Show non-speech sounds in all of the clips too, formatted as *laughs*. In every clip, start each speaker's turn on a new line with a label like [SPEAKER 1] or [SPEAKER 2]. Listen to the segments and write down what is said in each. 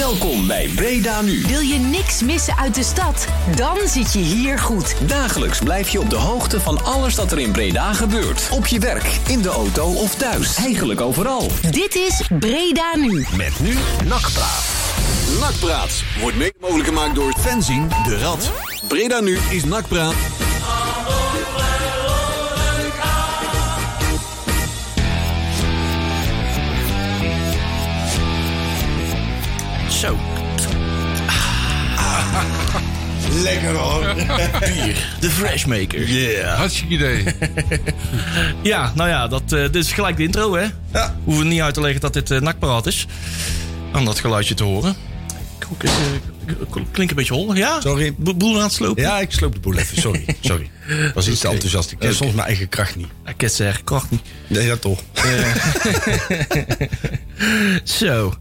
[SPEAKER 1] Welkom bij Breda Nu.
[SPEAKER 2] Wil je niks missen uit de stad? Dan zit je hier goed.
[SPEAKER 1] Dagelijks blijf je op de hoogte van alles dat er in Breda gebeurt. Op je werk, in de auto of thuis. Eigenlijk overal.
[SPEAKER 2] Dit is Breda Nu.
[SPEAKER 1] Met nu Nakpraat. Nakpraat wordt mede mogelijk gemaakt door Fenzin de Rad. Breda Nu is Nakpraat.
[SPEAKER 3] Lekker hoor. *laughs*
[SPEAKER 4] Bier. De Freshmaker.
[SPEAKER 3] Yeah.
[SPEAKER 5] Hartstikke idee. *laughs*
[SPEAKER 4] Ja, nou ja, dat, eh, dit is gelijk de intro, hè?
[SPEAKER 3] Ja.
[SPEAKER 4] Hoeven niet uit te leggen dat dit uh, nakparaat is. Om dat geluidje te horen. Klink, uh, klinkt een beetje hol. Ja?
[SPEAKER 3] Sorry.
[SPEAKER 4] Bo boel aan het slopen?
[SPEAKER 3] Ja, ik sloop de boel even. Sorry. *laughs* Sorry. Was iets te enthousiast. Ik ken soms mijn eigen kracht niet.
[SPEAKER 4] Ik ken ze eigen kracht niet.
[SPEAKER 3] Nee, dat toch.
[SPEAKER 4] Zo.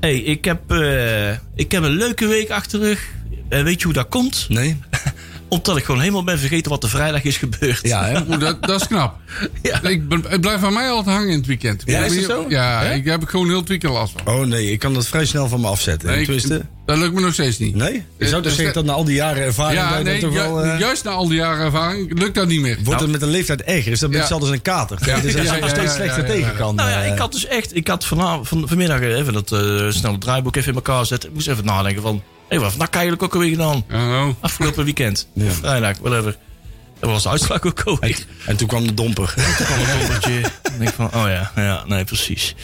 [SPEAKER 4] hey, ik, heb, uh, ik heb een leuke week achter de rug. Uh, weet je hoe dat komt?
[SPEAKER 3] Nee. *laughs*
[SPEAKER 4] Omdat ik gewoon helemaal ben vergeten wat er vrijdag is gebeurd.
[SPEAKER 3] Ja, hè? *laughs*
[SPEAKER 5] Dat, dat is knap.
[SPEAKER 4] Ja.
[SPEAKER 5] Ik ben, het blijft van mij altijd hangen in het weekend.
[SPEAKER 3] Ja, is
[SPEAKER 5] hier-
[SPEAKER 3] zo?
[SPEAKER 5] Ja, ik heb ik gewoon heel het weekend last van.
[SPEAKER 3] Oh nee, ik kan dat vrij snel van me afzetten.
[SPEAKER 5] Nee, ik- dat lukt me nog steeds niet.
[SPEAKER 3] Nee? Je zou
[SPEAKER 5] Eh,
[SPEAKER 3] toch
[SPEAKER 5] dus
[SPEAKER 3] zeggen dat na al die jaren ervaring...
[SPEAKER 5] Ja, nee,
[SPEAKER 3] toch
[SPEAKER 5] ju-
[SPEAKER 3] wel, eh,
[SPEAKER 5] juist na al die jaren ervaring lukt dat niet meer.
[SPEAKER 3] Wordt het met een leeftijd erger? Is dat
[SPEAKER 5] Ja.
[SPEAKER 3] hetzelfde als een kater?
[SPEAKER 5] Ja.
[SPEAKER 3] Dus als
[SPEAKER 5] Ja,
[SPEAKER 3] je nog
[SPEAKER 5] ja,
[SPEAKER 3] steeds
[SPEAKER 5] ja,
[SPEAKER 3] slechter
[SPEAKER 5] ja, ja, ja.
[SPEAKER 3] tegen kan.
[SPEAKER 4] Nou ja,
[SPEAKER 3] eh,
[SPEAKER 4] ik had dus echt, ik had vanavond, van, vanmiddag even dat uh, snelle draaiboek even in elkaar zetten. Ik moest even nadenken van, hé, wat ik eigenlijk ook alweer gedaan?
[SPEAKER 5] Oh,
[SPEAKER 4] Afgelopen weekend,
[SPEAKER 3] Ja.
[SPEAKER 4] vrijdag, whatever. Dat was de uitslag ook
[SPEAKER 3] En,
[SPEAKER 4] alweer.
[SPEAKER 3] en toen kwam de domper.
[SPEAKER 4] Toen kwam dompertje. *laughs* Ik van, oh ja, ja, nee, precies.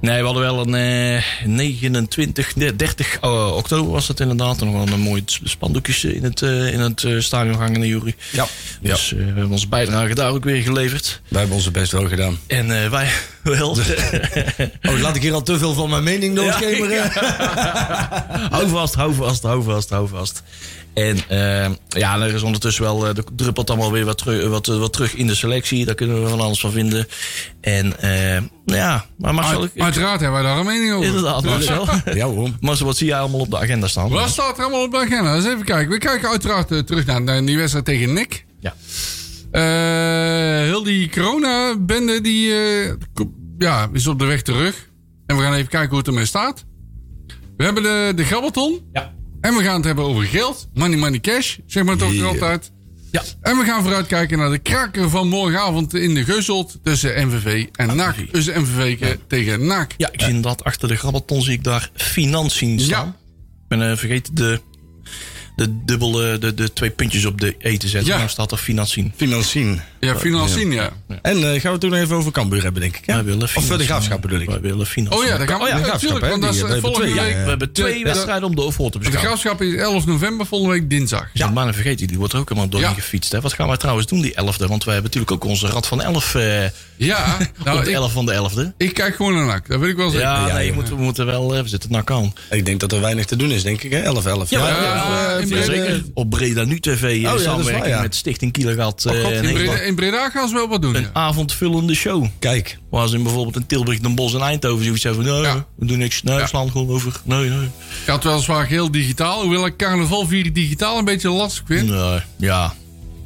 [SPEAKER 4] Nee, we hadden wel een eh 29, nee, 30 oh, oktober was het inderdaad. En nog wel een mooi spandoekjes in het, eh, in het eh, stadion hangen, Jury.
[SPEAKER 3] Ja. ja.
[SPEAKER 4] Dus eh, we hebben onze bijdrage daar ook weer geleverd.
[SPEAKER 3] Wij hebben onze best wel gedaan.
[SPEAKER 4] En eh, wij *laughs* wel.
[SPEAKER 3] Oh, laat ik hier al te veel van mijn mening doorschemeren? *laughs*
[SPEAKER 4] hou vast, hou vast, hou vast, hou vast. En uh, ja, er is ondertussen wel, uh, er druppelt allemaal weer wat, teru wat, wat terug in de selectie. Daar kunnen we van alles van vinden. En uh, ja, maar Marcel...
[SPEAKER 5] Uit, uiteraard hebben wij daar een mening over.
[SPEAKER 4] Inderdaad, Marcel. *laughs*
[SPEAKER 3] Ja hoor.
[SPEAKER 4] Marcel, wat zie jij allemaal op de agenda staan?
[SPEAKER 5] Wat staat er allemaal op de agenda? Eens even kijken. We kijken uiteraard uh, terug naar, naar die wedstrijd tegen Nick.
[SPEAKER 4] Ja.
[SPEAKER 5] Heel die corona-bende die, ja, is op de weg terug. En we gaan even kijken hoe het ermee staat. We hebben de, de grabbelton.
[SPEAKER 4] Ja.
[SPEAKER 5] En we gaan het hebben over geld. Money, money, cash. Zeg maar toch
[SPEAKER 3] Yeah.
[SPEAKER 5] altijd.
[SPEAKER 4] Ja.
[SPEAKER 5] En we gaan vooruitkijken naar de kraker van morgenavond in de Geuselt. Tussen MVV en NAC. Tussen MVV ja. tegen NAC.
[SPEAKER 4] Ja, ik zie inderdaad achter de grabbelton zie ik daar financiën staan.
[SPEAKER 5] Ja.
[SPEAKER 4] Ik ben uh, vergeten de, de dubbele, de, de twee puntjes op de E te zetten.
[SPEAKER 5] Ja.
[SPEAKER 4] Daar staat er financiën.
[SPEAKER 3] Financien.
[SPEAKER 5] Ja, financien, ja.
[SPEAKER 3] En uh, gaan we het toen even over Cambuur hebben, denk ik. Hè?
[SPEAKER 4] Wij willen
[SPEAKER 3] of
[SPEAKER 4] financiën.
[SPEAKER 3] de graafschap bedoel ik.
[SPEAKER 4] Wij willen financiën.
[SPEAKER 5] Oh ja, daar gaan we.
[SPEAKER 4] Oh ja,
[SPEAKER 5] ja,
[SPEAKER 3] de
[SPEAKER 5] natuurlijk,
[SPEAKER 3] graafschap,
[SPEAKER 5] want dat is
[SPEAKER 3] hè, die-
[SPEAKER 5] volgende week.
[SPEAKER 4] we hebben twee
[SPEAKER 5] de-
[SPEAKER 4] wedstrijden om de voor te
[SPEAKER 5] De
[SPEAKER 4] beschouwen.
[SPEAKER 5] graafschap is 11 november, volgende week dinsdag.
[SPEAKER 4] Ja. Maar dan vergeet je, die wordt er ook helemaal doorheen
[SPEAKER 5] Ja.
[SPEAKER 4] gefietst. Hè? Wat gaan wij trouwens doen die 11e? Want wij hebben natuurlijk ook onze rad van 11 eh
[SPEAKER 5] Ja, *laughs*
[SPEAKER 4] op
[SPEAKER 5] nou,
[SPEAKER 4] de
[SPEAKER 5] ik,
[SPEAKER 4] 11 van de 11e.
[SPEAKER 5] ik kijk gewoon naar NAC. Dat weet ik wel zeker.
[SPEAKER 4] Ja,
[SPEAKER 3] Ja,
[SPEAKER 4] nee,
[SPEAKER 3] ja.
[SPEAKER 4] we moeten, we moeten wel, eh, we zitten nak aan.
[SPEAKER 3] Ik denk dat er weinig te doen is, denk ik. hè? 11-11.
[SPEAKER 4] Ja,
[SPEAKER 5] ja,
[SPEAKER 4] zeker. Op Breda Nu TV eh,
[SPEAKER 3] is
[SPEAKER 4] samenwerking
[SPEAKER 3] waar, ja.
[SPEAKER 4] met Stichting Kielegat. eh,
[SPEAKER 3] Oh, God,
[SPEAKER 4] een,
[SPEAKER 5] In Breda, in Breda gaan ze wel wat doen.
[SPEAKER 4] een
[SPEAKER 5] ja.
[SPEAKER 4] avondvullende show.
[SPEAKER 3] Kijk.
[SPEAKER 4] Waar ze in bijvoorbeeld in Tilburg, Den Bosch en Eindhoven zoiets hebben van... Nee,
[SPEAKER 5] Ja.
[SPEAKER 4] we doen niks. Nee, slaan gewoon over. Nee, nee.
[SPEAKER 5] Ik had weliswaar heel digitaal. Hoewel ik carnaval vieren digitaal een beetje lastig vind.
[SPEAKER 4] Nee, ja.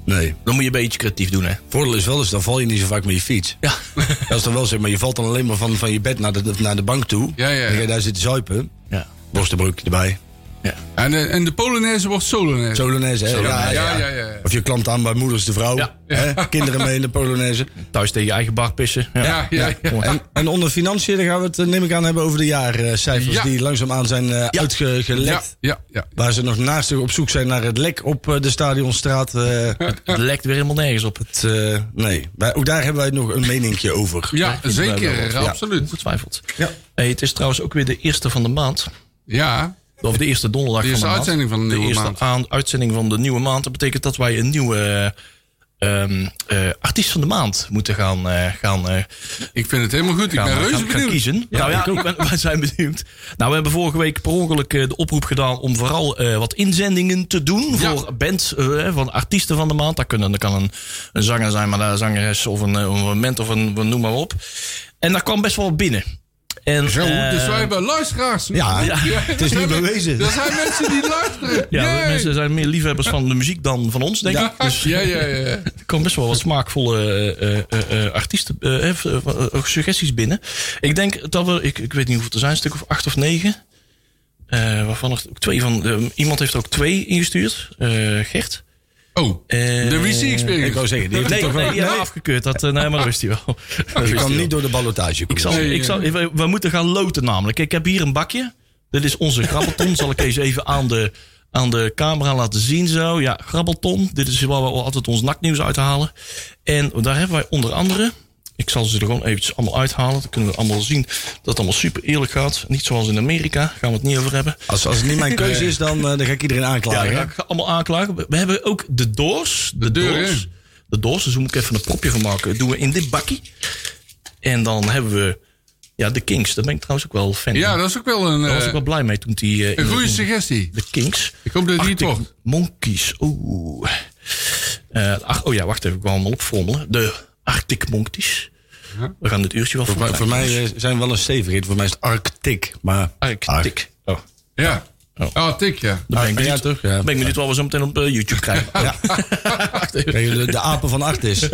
[SPEAKER 3] Nee.
[SPEAKER 4] Dan moet je een beetje creatief doen, hè.
[SPEAKER 3] Voordeel is wel eens, dan val je niet zo vaak met je fiets.
[SPEAKER 4] Ja. *laughs*
[SPEAKER 3] Dat is dan wel zeg maar. Je valt dan alleen maar van, van je bed naar de, naar de bank toe.
[SPEAKER 5] Ja, ja, ja.
[SPEAKER 3] Dan ga je daar zitten zuipen.
[SPEAKER 4] ja.
[SPEAKER 3] Worstenbroek erbij.
[SPEAKER 4] Ja.
[SPEAKER 5] En de, en de Polonaise wordt Solonaise.
[SPEAKER 3] Polonaise, hè?
[SPEAKER 5] Ja, ja, ja, ja.
[SPEAKER 3] Of je klampt aan bij moeders de vrouw.
[SPEAKER 4] Ja.
[SPEAKER 3] Hè? Kinderen mee in de Polonaise.
[SPEAKER 4] Thuis tegen je eigen bar pissen. Ja.
[SPEAKER 5] Ja, ja, ja.
[SPEAKER 3] En, en onder financiën gaan we het, eh, neem ik aan, hebben over de jaarcijfers
[SPEAKER 5] Ja.
[SPEAKER 3] die langzaamaan zijn eh, uitgelekt.
[SPEAKER 5] Ja, ja, ja.
[SPEAKER 3] Waar ze nog naast op zoek zijn naar het lek op eh, de Stadionstraat. eh, *laughs*
[SPEAKER 4] Het lekt weer helemaal nergens op.
[SPEAKER 3] het, eh, nee, ook daar hebben wij nog een meningje over.
[SPEAKER 5] Ja, zeker. Absoluut.
[SPEAKER 4] Ongetwijfeld.
[SPEAKER 3] Ja.
[SPEAKER 4] Hey, het is trouwens ook weer de eerste van de maand.
[SPEAKER 5] Ja,
[SPEAKER 4] Of de eerste donderdag
[SPEAKER 5] De eerste
[SPEAKER 4] van de maand.
[SPEAKER 5] uitzending van de nieuwe
[SPEAKER 4] eerste
[SPEAKER 5] maand.
[SPEAKER 4] aan- uitzending van de nieuwe maand. Dat betekent dat wij een nieuwe ehm, eh, artiest van de maand moeten gaan, eh, gaan, eh,
[SPEAKER 5] ik vind het helemaal goed. Ik ben reuze
[SPEAKER 4] gaan
[SPEAKER 5] benieuwd.
[SPEAKER 4] kiezen. nou ja, ik ben, *laughs* wij zijn benieuwd. Nou, we hebben vorige week per ongeluk eh, de oproep gedaan om vooral eh, wat inzendingen te doen
[SPEAKER 5] Ja.
[SPEAKER 4] voor bands eh, van artiesten van de maand. Dat, kunnen, dat kan een, een zanger zijn, maar een zangeres of een, eh, of een band of een, noem maar op. En daar kwam best wel binnen. En,
[SPEAKER 5] Zo, dus wij hebben luisteraars. *laughs*
[SPEAKER 3] Ja, het is nu bewezen.
[SPEAKER 5] Er zijn mensen die luisteren.
[SPEAKER 4] ja,
[SPEAKER 5] Yay.
[SPEAKER 4] mensen zijn meer liefhebbers van de muziek dan van ons, denk
[SPEAKER 3] Ja.
[SPEAKER 4] ik. Dus
[SPEAKER 5] Ja, ja, ja. *laughs*
[SPEAKER 4] er komen best wel wat smaakvolle eh, eh, eh, artiesten, suggesties binnen. Ik denk dat we, ik, ik weet niet hoeveel er zijn, een stuk of acht of negen. Eh, waarvan er ook twee van... iemand heeft er ook twee ingestuurd. Eh, Gert.
[SPEAKER 5] Oh,
[SPEAKER 4] Eh,
[SPEAKER 5] de WC-experience.
[SPEAKER 3] Ik wou zeggen, die heeft
[SPEAKER 4] Nee,
[SPEAKER 3] toch
[SPEAKER 4] nee,
[SPEAKER 3] wel-
[SPEAKER 4] die hebben we afgekeurd. Dat, eh, nee, maar dat wist hij wel. *laughs* Dat
[SPEAKER 3] Je kan niet door de ballotage
[SPEAKER 4] Ik zal,
[SPEAKER 3] komen.
[SPEAKER 5] Nee,
[SPEAKER 4] ik zal, we, we moeten gaan loten namelijk. Ik heb hier een bakje. Dit is onze grabbelton. *laughs* zal ik eens even aan de, aan de camera laten zien zo. Ja, grabbelton. Dit is waar we altijd ons naknieuws uithalen. En daar hebben wij onder andere... Ik zal ze er gewoon eventjes allemaal uithalen. Dan kunnen we allemaal zien dat het allemaal super eerlijk gaat. Niet zoals in Amerika. Gaan we het niet over hebben.
[SPEAKER 3] Als, als het niet mijn keuze is, dan, eh, dan ga ik iedereen
[SPEAKER 4] Ja,
[SPEAKER 3] aanklagen.
[SPEAKER 4] ik
[SPEAKER 3] hè?
[SPEAKER 4] ga allemaal aanklagen. We hebben ook de doors. De,
[SPEAKER 5] deur,
[SPEAKER 4] doors.
[SPEAKER 5] hè?
[SPEAKER 4] De doors. Dus moet ik even een propje van maken. Dat doen we in dit bakje. En dan hebben we... Ja, de Kings. Daar ben ik trouwens ook wel fan
[SPEAKER 5] Ja,
[SPEAKER 4] van.
[SPEAKER 5] dat is ook wel een,
[SPEAKER 4] Daar was
[SPEAKER 5] eh,
[SPEAKER 4] ik wel blij mee toen die... eh,
[SPEAKER 5] een goede suggestie.
[SPEAKER 4] De Kings.
[SPEAKER 5] Ik hoop dat
[SPEAKER 4] Arctic
[SPEAKER 5] wordt.
[SPEAKER 4] Monkeys. Oeh. Eh, ach, oh ja, wacht even. Ik wil allemaal opfrommelen. De Arctic Monkeys. We gaan dit uurtje wel
[SPEAKER 3] Voor, mij- voor mij eh, zijn we wel een stevig. Voor mij is het Arctic. Maar
[SPEAKER 4] Arctic. Oh.
[SPEAKER 5] Ja.
[SPEAKER 4] Oh.
[SPEAKER 5] Ah, tik, ja.
[SPEAKER 4] Dan ben ik
[SPEAKER 3] Ah,
[SPEAKER 4] benieuwd,
[SPEAKER 3] ja, toch? Ja.
[SPEAKER 4] ben ik benieuwd wat we zo meteen op eh, YouTube krijgen.
[SPEAKER 3] Ja. *laughs* De, de apen van Artis.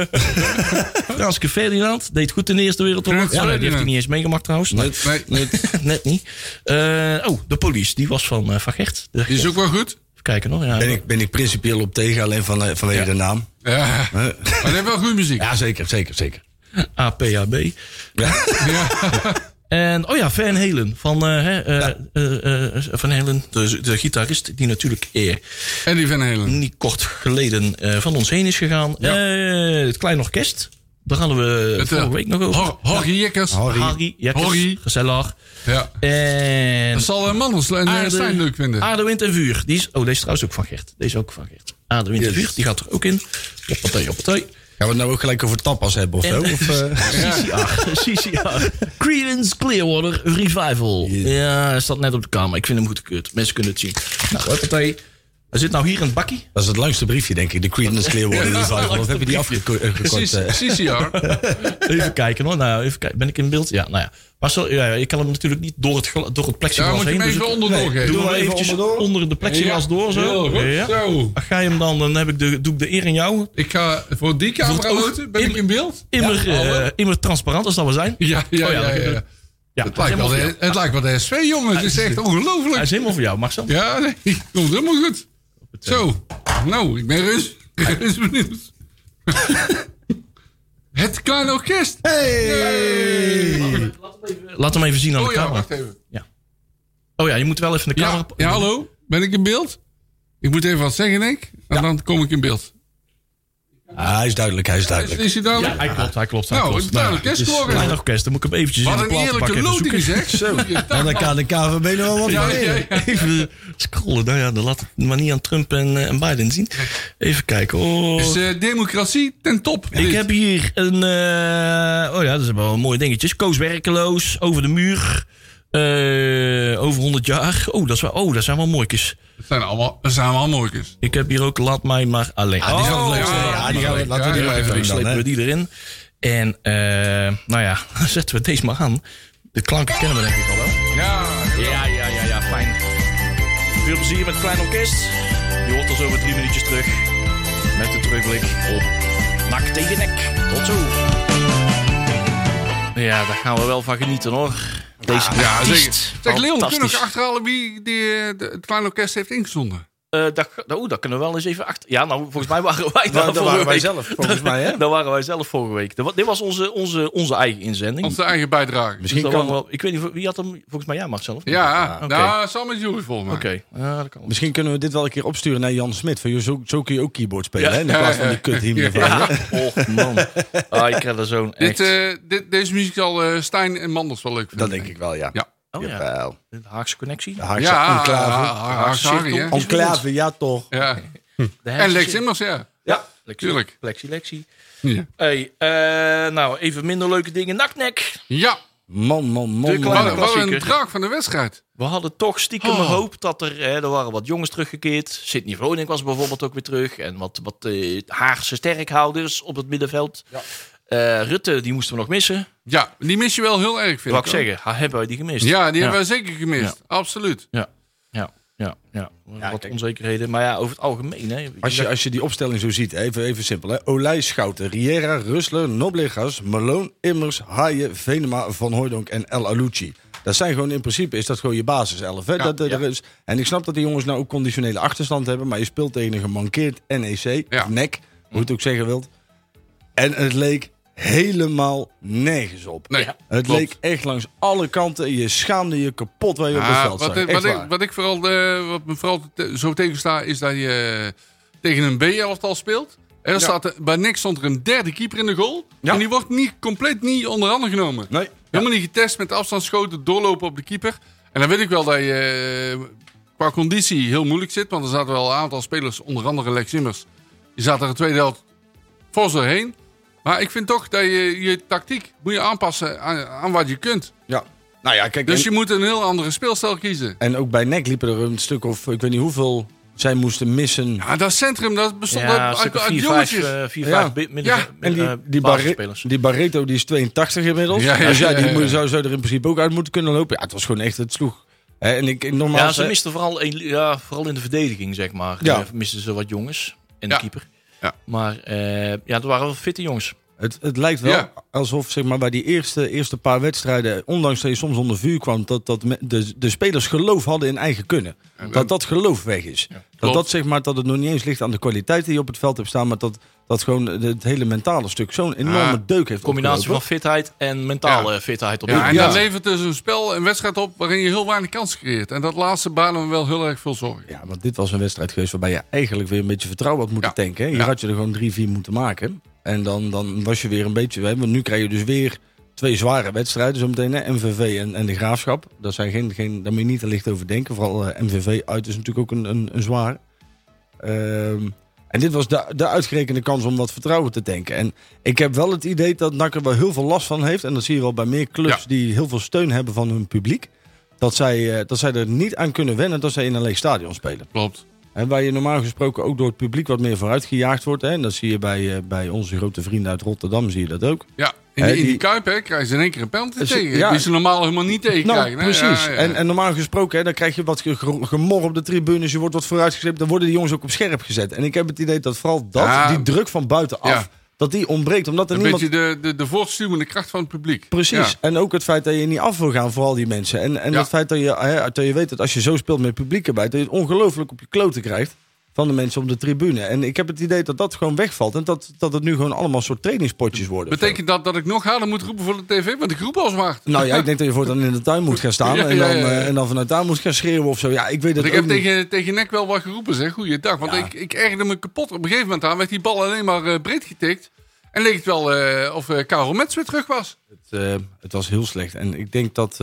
[SPEAKER 3] *laughs*
[SPEAKER 4] Franske Ferdinand deed goed in de Eerste Wereldoorlog. Ja, die heeft hij niet eens meegemaakt trouwens. Nee, net niet. Eh, oh, de police. Die was van, eh, van Gert.
[SPEAKER 5] Die is ook wel goed.
[SPEAKER 4] Even kijken nog. Ja,
[SPEAKER 3] Ben ik, ben ik principieel op tegen, alleen van, vanwege de naam.
[SPEAKER 5] Ja. Maar die heeft wel goede muziek.
[SPEAKER 3] Ja, zeker, zeker, zeker.
[SPEAKER 4] APAB.
[SPEAKER 5] Ja.
[SPEAKER 4] En, oh ja, Van Halen. Van, eh, hè, eh, eh, Van Halen, de, de gitarist, die natuurlijk eh,
[SPEAKER 5] Eddie Van Halen.
[SPEAKER 4] niet kort geleden eh, van ons heen is gegaan. Het Klein Orkest. Daar hadden we
[SPEAKER 5] Het,
[SPEAKER 4] vorige week nog over.
[SPEAKER 5] Hor- Horry Jekkers.
[SPEAKER 3] Harry.
[SPEAKER 4] Harry, Jekkers, gezellig.
[SPEAKER 5] Ja.
[SPEAKER 4] En
[SPEAKER 5] Dat zal Mandels en Stijn leuk vinden.
[SPEAKER 4] Aarde, wind en vuur. Die is, oh, deze is trouwens ook van Gert. Deze is ook van Gert. Aarde, wind en vuur. Die gaat er ook in. Hoppatee, hoppatee.
[SPEAKER 3] Gaan we het nou ook gelijk over tapas hebben of zo? Eh? *laughs*
[SPEAKER 4] CCR. CCR. Creedence Clearwater Revival. Ja, hij staat net op de kamer. Ik vind hem goed gekeurd. Mensen kunnen het zien. Nou, hoppatee. Er zit nou hier een bakkie.
[SPEAKER 3] Dat is het langste briefje, denk ik. De Creedence Clearwater Revival. Of *laughs* heb je die afgekort? eh?
[SPEAKER 5] CCR. *laughs*
[SPEAKER 4] Even kijken hoor. Nou, even kijken. Ben ik in beeld? Ja, nou ja. Maar zo, ja, je kan hem natuurlijk niet door het, door het plexiglas
[SPEAKER 5] Daar moet je
[SPEAKER 4] heen.
[SPEAKER 5] hem
[SPEAKER 4] dus
[SPEAKER 5] even
[SPEAKER 4] ik-
[SPEAKER 5] onderdoor geven.
[SPEAKER 4] Doe maar
[SPEAKER 3] maar even
[SPEAKER 4] eventjes
[SPEAKER 3] onderdoor.
[SPEAKER 4] onder de plexiglas
[SPEAKER 5] Ja,
[SPEAKER 4] door zo.
[SPEAKER 5] goed.
[SPEAKER 4] Ja.
[SPEAKER 5] Zo.
[SPEAKER 4] Ga je hem dan, dan heb ik de, doe ik de eer in jou.
[SPEAKER 5] Ik ga voor die camera
[SPEAKER 4] het
[SPEAKER 5] loten. Ben ik in beeld?
[SPEAKER 4] Immer,
[SPEAKER 5] hallo?
[SPEAKER 4] eh, immer transparant als dat we zijn.
[SPEAKER 5] Ja, ja,
[SPEAKER 4] Oh ja,
[SPEAKER 5] ja. ja, ja.
[SPEAKER 4] Ja,
[SPEAKER 5] Het lijkt wel de, het lijkt wel de SV, jongen. Het is echt
[SPEAKER 4] Hij
[SPEAKER 5] ongelooflijk.
[SPEAKER 4] is helemaal voor jou, Marcel.
[SPEAKER 5] Ja, nee. *laughs* Komt helemaal goed. Zo. Nou, ik ben rust. rust benieuwd. *laughs* Het kleine orkest.
[SPEAKER 4] Laat hem even zien aan
[SPEAKER 5] Oh
[SPEAKER 4] de
[SPEAKER 5] ja,
[SPEAKER 4] camera.
[SPEAKER 5] wacht even.
[SPEAKER 4] Oh ja, je moet wel even de camera...
[SPEAKER 5] Ja, ja, hallo. Ben ik in beeld? Ik moet even wat zeggen, denk ik. En dan kom ik in beeld.
[SPEAKER 3] Ah, hij is duidelijk, hij is
[SPEAKER 5] Is,
[SPEAKER 3] duidelijk.
[SPEAKER 5] is hij dan?
[SPEAKER 4] Ja, hij klopt, hij klopt. Hij
[SPEAKER 5] Nou,
[SPEAKER 4] klopt.
[SPEAKER 5] orkest
[SPEAKER 4] het is
[SPEAKER 5] geworden.
[SPEAKER 4] Klein orkest, dan moet ik hem eventjes in
[SPEAKER 5] Wat
[SPEAKER 4] de
[SPEAKER 5] een
[SPEAKER 4] platenbak
[SPEAKER 5] eerlijke
[SPEAKER 4] even
[SPEAKER 5] loting
[SPEAKER 4] zoeken.
[SPEAKER 5] zeg. *laughs* Zo.
[SPEAKER 3] En dan kan de KVB nog wel wat
[SPEAKER 5] Ja,
[SPEAKER 3] van
[SPEAKER 5] ja, ja. *laughs*
[SPEAKER 4] Even scrollen. Nou ja, dan laat het maar niet aan Trump en, eh, en Biden zien. Even kijken. Oh.
[SPEAKER 5] Is eh, democratie ten top.
[SPEAKER 4] Ik heb hier een... eh, oh ja, dat zijn wel mooie dingetjes. Koos werkeloos, over de muur. Eh, over 100 jaar. Oh, dat, is wel, oh, dat zijn wel mooitjes.
[SPEAKER 5] Het zijn allemaal, dat zijn allemaal mooikjes.
[SPEAKER 4] Ik heb hier ook Laat mij maar alleen.
[SPEAKER 3] Ah, die gaan we
[SPEAKER 5] Oh,
[SPEAKER 3] leuk
[SPEAKER 5] ja,
[SPEAKER 3] steken. Ja, die gaan we,
[SPEAKER 5] ja,
[SPEAKER 3] laten we die
[SPEAKER 5] ja,
[SPEAKER 3] maar even
[SPEAKER 4] Dan
[SPEAKER 3] doen dan.
[SPEAKER 4] slepen we die erin. En eh, nou ja, *laughs* zetten we deze maar aan. De klanken kennen we denk ik al wel.
[SPEAKER 5] Ja,
[SPEAKER 4] Ja, ja, ja, ja, fijn. Veel plezier met het klein orkest. Je hoort ons over drie minuutjes terug. Met de terugblik op Nak tegen nek. Tot zo. Ja, daar gaan we wel van genieten hoor. Deze
[SPEAKER 5] ja zeker.
[SPEAKER 4] artiest.
[SPEAKER 5] Zeg Leon, kun je nog achterhalen wie die, eh, de, het kleine orkest heeft ingezonden?
[SPEAKER 4] Eh, dat, oh, dat kunnen we wel eens even achter. Ja, nou, volgens mij waren wij *laughs* daar
[SPEAKER 3] Dat waren wij zelf, volgens *laughs* mij, hè?
[SPEAKER 4] Dat waren wij zelf vorige week. Dat Dit was onze, onze, onze eigen inzending.
[SPEAKER 5] Onze eigen bijdrage.
[SPEAKER 4] Dus
[SPEAKER 3] Misschien
[SPEAKER 4] dat
[SPEAKER 3] kan,
[SPEAKER 4] wel, ik weet niet, wie had hem? Volgens mij ja, Marcel. niet?
[SPEAKER 5] Ja,
[SPEAKER 4] oké.
[SPEAKER 5] nou, Sam met Jury volgens mij.
[SPEAKER 4] Oké, ja, dat kan.
[SPEAKER 3] misschien kunnen we dit wel een keer opsturen naar Jan Smit. Van, zo, zo kun je ook keyboard spelen,
[SPEAKER 4] Ja.
[SPEAKER 3] hè? In plaats van die *laughs* kut hier van.
[SPEAKER 4] Ja, och man. Ah, ik krijg er zo'n echt...
[SPEAKER 5] Dit, eh, dit, deze muziek zal eh, Stijn en Mandels wel leuk vinden.
[SPEAKER 3] Dat denk ik wel, ja.
[SPEAKER 5] Ja.
[SPEAKER 4] Oh ja, de Haagse connectie.
[SPEAKER 3] De Haagse
[SPEAKER 5] Ja,
[SPEAKER 3] enclave.
[SPEAKER 5] Haagse Harry, hè?
[SPEAKER 3] Enclave, ja toch.
[SPEAKER 5] Ja. *laughs*
[SPEAKER 4] De
[SPEAKER 5] En
[SPEAKER 4] Haagse-
[SPEAKER 5] Lex Immers, ja.
[SPEAKER 4] Ja, Lexi,
[SPEAKER 5] tuurlijk.
[SPEAKER 4] Lexi, Lexi.
[SPEAKER 5] Ja.
[SPEAKER 4] Hey, eh, nou, even minder leuke dingen. Naknek.
[SPEAKER 5] Ja,
[SPEAKER 3] Man, man, man.
[SPEAKER 4] De
[SPEAKER 3] man.
[SPEAKER 4] kleine-
[SPEAKER 5] wat, wat een draak van de wedstrijd.
[SPEAKER 4] We hadden toch stiekem
[SPEAKER 5] Oh.
[SPEAKER 4] een hoop dat er... Hè, er waren wat jongens teruggekeerd. Sidney Vroning was bijvoorbeeld ook weer terug. En wat, wat eh, Haagse sterkhouders op het middenveld. Eh, Rutte, die moesten we nog missen.
[SPEAKER 5] Ja, die mis je wel heel erg, vind
[SPEAKER 4] Wat
[SPEAKER 5] ik.
[SPEAKER 4] ik
[SPEAKER 5] hoor.
[SPEAKER 4] zeggen, ha, hebben wij die gemist?
[SPEAKER 5] Ja, die hebben wij zeker gemist.
[SPEAKER 4] Ja.
[SPEAKER 5] Absoluut.
[SPEAKER 4] Ja, ja, ja. ja. wat
[SPEAKER 3] kijk.
[SPEAKER 4] onzekerheden. Maar ja, over het algemeen. Hè,
[SPEAKER 3] Als je, als je die opstelling zo ziet, even, even simpel. Hè? Olij, Schouten, Riera, Rustler, Noblegas, Malone, Immers, Haaien, Venema, Van Hooydonk en El Alucci. Dat zijn gewoon in principe is dat gewoon je basiself. Hè?
[SPEAKER 5] Ja,
[SPEAKER 3] dat, dat-
[SPEAKER 4] ja.
[SPEAKER 3] er is, en ik snap dat die jongens nou ook conditionele achterstand hebben. Maar je speelt tegen een gemankeerd NEC.
[SPEAKER 5] Ja.
[SPEAKER 3] Of NEC, hoe je het ook zeggen wilt. En het leek helemaal nergens op.
[SPEAKER 5] Nee,
[SPEAKER 3] Het
[SPEAKER 5] klopt.
[SPEAKER 3] leek echt langs alle kanten. Je schaamde je kapot waar je op het
[SPEAKER 5] Ja,
[SPEAKER 3] veld
[SPEAKER 5] wat,
[SPEAKER 3] zag.
[SPEAKER 5] ik- wat, ik, wat ik vooral, eh, wat me vooral te- zo tegensta, is dat je eh, tegen een B-elftal speelt. En dan
[SPEAKER 3] Ja.
[SPEAKER 5] staat er, bij niks stond er een derde keeper in de goal.
[SPEAKER 3] Ja.
[SPEAKER 5] En die wordt niet, compleet niet onder handen genomen.
[SPEAKER 3] Nee.
[SPEAKER 5] Helemaal niet getest met afstandsschoten, doorlopen op de keeper. En dan weet ik wel dat je eh, qua conditie heel moeilijk zit. Want er zaten wel een aantal spelers, onder andere Lex Immers. Die zaten er de tweede helft fors doorheen. Maar ik vind toch dat je je tactiek moet je aanpassen aan, aan wat je kunt.
[SPEAKER 3] Ja. Nou ja, kijk.
[SPEAKER 5] Dus
[SPEAKER 3] en,
[SPEAKER 5] je moet een heel andere speelstijl kiezen.
[SPEAKER 3] en ook bij NEC liepen er een stuk of ik weet niet hoeveel zij moesten missen.
[SPEAKER 5] Ja, dat centrum dat bestond
[SPEAKER 4] Ja,
[SPEAKER 5] uit, uit, uit
[SPEAKER 4] 4, 5,
[SPEAKER 5] jongetjes.
[SPEAKER 4] eh, 4,
[SPEAKER 3] Ja.
[SPEAKER 4] 5 bi- midden,
[SPEAKER 5] Ja,
[SPEAKER 3] En die,
[SPEAKER 4] eh,
[SPEAKER 3] die, Barre- die Barreto die is 82 inmiddels.
[SPEAKER 5] Ja, ja,
[SPEAKER 3] dus ja,
[SPEAKER 5] ja,
[SPEAKER 3] die
[SPEAKER 5] ja, ja.
[SPEAKER 3] moet- zou, zou er in principe ook uit moeten kunnen lopen. Ja, het was gewoon echt, het sloeg. Hè, en ik, normaal
[SPEAKER 4] Ja, ze misten vooral, ja, vooral in de verdediging, zeg maar.
[SPEAKER 3] Ja.
[SPEAKER 4] Eh, misten ze wat jongens. En
[SPEAKER 5] Ja.
[SPEAKER 4] de keeper.
[SPEAKER 5] Ja.
[SPEAKER 4] Maar eh, ja, er waren wel fitte jongens.
[SPEAKER 3] Het, het lijkt wel
[SPEAKER 5] Ja.
[SPEAKER 3] alsof zeg maar, bij die eerste, eerste paar wedstrijden, ondanks dat je soms onder vuur kwam, dat, dat de, de spelers geloof hadden in eigen kunnen. Dat dat geloof weg is. Dat, dat, zeg maar, dat het nog niet eens ligt aan de kwaliteit die je op het veld hebt staan, maar dat, dat gewoon het hele mentale stuk zo'n enorme
[SPEAKER 5] Ah,
[SPEAKER 3] deuk heeft
[SPEAKER 4] Combinatie van fitheid en mentale
[SPEAKER 5] Ja.
[SPEAKER 4] fitheid op
[SPEAKER 5] Ja, en dat levert dus een spel, een wedstrijd op waarin je heel weinig kansen creëert. En dat laatste banen me wel heel erg veel zorgen.
[SPEAKER 3] Ja, want dit was een wedstrijd geweest waarbij je eigenlijk weer een beetje vertrouwen had moeten
[SPEAKER 5] Ja.
[SPEAKER 3] tanken. Hè? Hier
[SPEAKER 5] Ja.
[SPEAKER 3] had je er gewoon drie, vier moeten maken. En dan, dan was je weer een beetje... Hè? Want nu krijg je dus weer twee zware wedstrijden zometeen. Hè? MVV en, en de Graafschap. Dat zijn geen, geen, daar moet je niet te licht over denken. Vooral eh, MVV uit is natuurlijk ook een, een, een zwaar. Ehm, en dit was de, de uitgerekende kans om wat vertrouwen te tanken. En ik heb wel het idee dat NAC er wel heel veel last van heeft. En dat zie je wel bij meer clubs
[SPEAKER 5] Ja.
[SPEAKER 3] die heel veel steun hebben van hun publiek. Dat zij, eh, dat zij er niet aan kunnen wennen dat zij in een leeg stadion spelen.
[SPEAKER 5] Klopt.
[SPEAKER 3] Hè, waar je normaal gesproken ook door het publiek wat meer vooruit gejaagd wordt. Hè. En dat zie je bij, eh, bij onze grote vrienden uit Rotterdam, zie je dat ook.
[SPEAKER 5] Ja, in, die, in die
[SPEAKER 3] die-
[SPEAKER 5] Kuip hè, krijgen ze in één keer een penalty tegen.
[SPEAKER 3] ja.
[SPEAKER 5] Die ze normaal helemaal niet tegen
[SPEAKER 3] Nou,
[SPEAKER 5] krijgen. hè?
[SPEAKER 3] precies.
[SPEAKER 5] Ja, ja.
[SPEAKER 3] En, en normaal gesproken, hè, dan krijg je wat ge- ge- gemor op de tribunes. Je wordt wat vooruitgezet. Dan worden die jongens ook op scherp gezet. En ik heb het idee dat vooral dat, die druk van buitenaf. Dat die ontbreekt. Omdat er
[SPEAKER 5] een
[SPEAKER 3] niemand...
[SPEAKER 5] beetje de, de, de voortstuwende kracht van het publiek.
[SPEAKER 3] Precies.
[SPEAKER 5] Ja.
[SPEAKER 3] En ook het feit dat je niet af wil gaan voor al die mensen. En, en
[SPEAKER 5] Ja.
[SPEAKER 3] het feit dat je, hè, dat je weet dat als je zo speelt met publiek erbij, dat je het ongelooflijk op je kloten krijgt van de mensen op de tribune. En ik heb het idee dat dat gewoon wegvalt. En dat, dat het nu gewoon allemaal soort trainingspotjes worden.
[SPEAKER 5] Betekent dat dat ik nog harder moet roepen voor de tv? Want ik roep al zwaar.
[SPEAKER 3] Nou ja, ik *laughs* denk dat je voortaan in de tuin moet gaan staan.
[SPEAKER 5] Ja,
[SPEAKER 3] en, dan,
[SPEAKER 5] ja, ja.
[SPEAKER 3] eh, en dan vanuit daar moet gaan schreeuwen of zo. Ja, ik weet
[SPEAKER 5] Want ik heb
[SPEAKER 3] niet.
[SPEAKER 5] tegen, tegen Nek wel wat geroepen, zeg. Goeiedag. Want ik, ik ergerde me kapot. Op een gegeven moment aan werd die bal alleen maar eh, breed getikt. En leek het wel eh, of Karel Mets weer terug was.
[SPEAKER 3] Het, het was heel slecht. En ik denk dat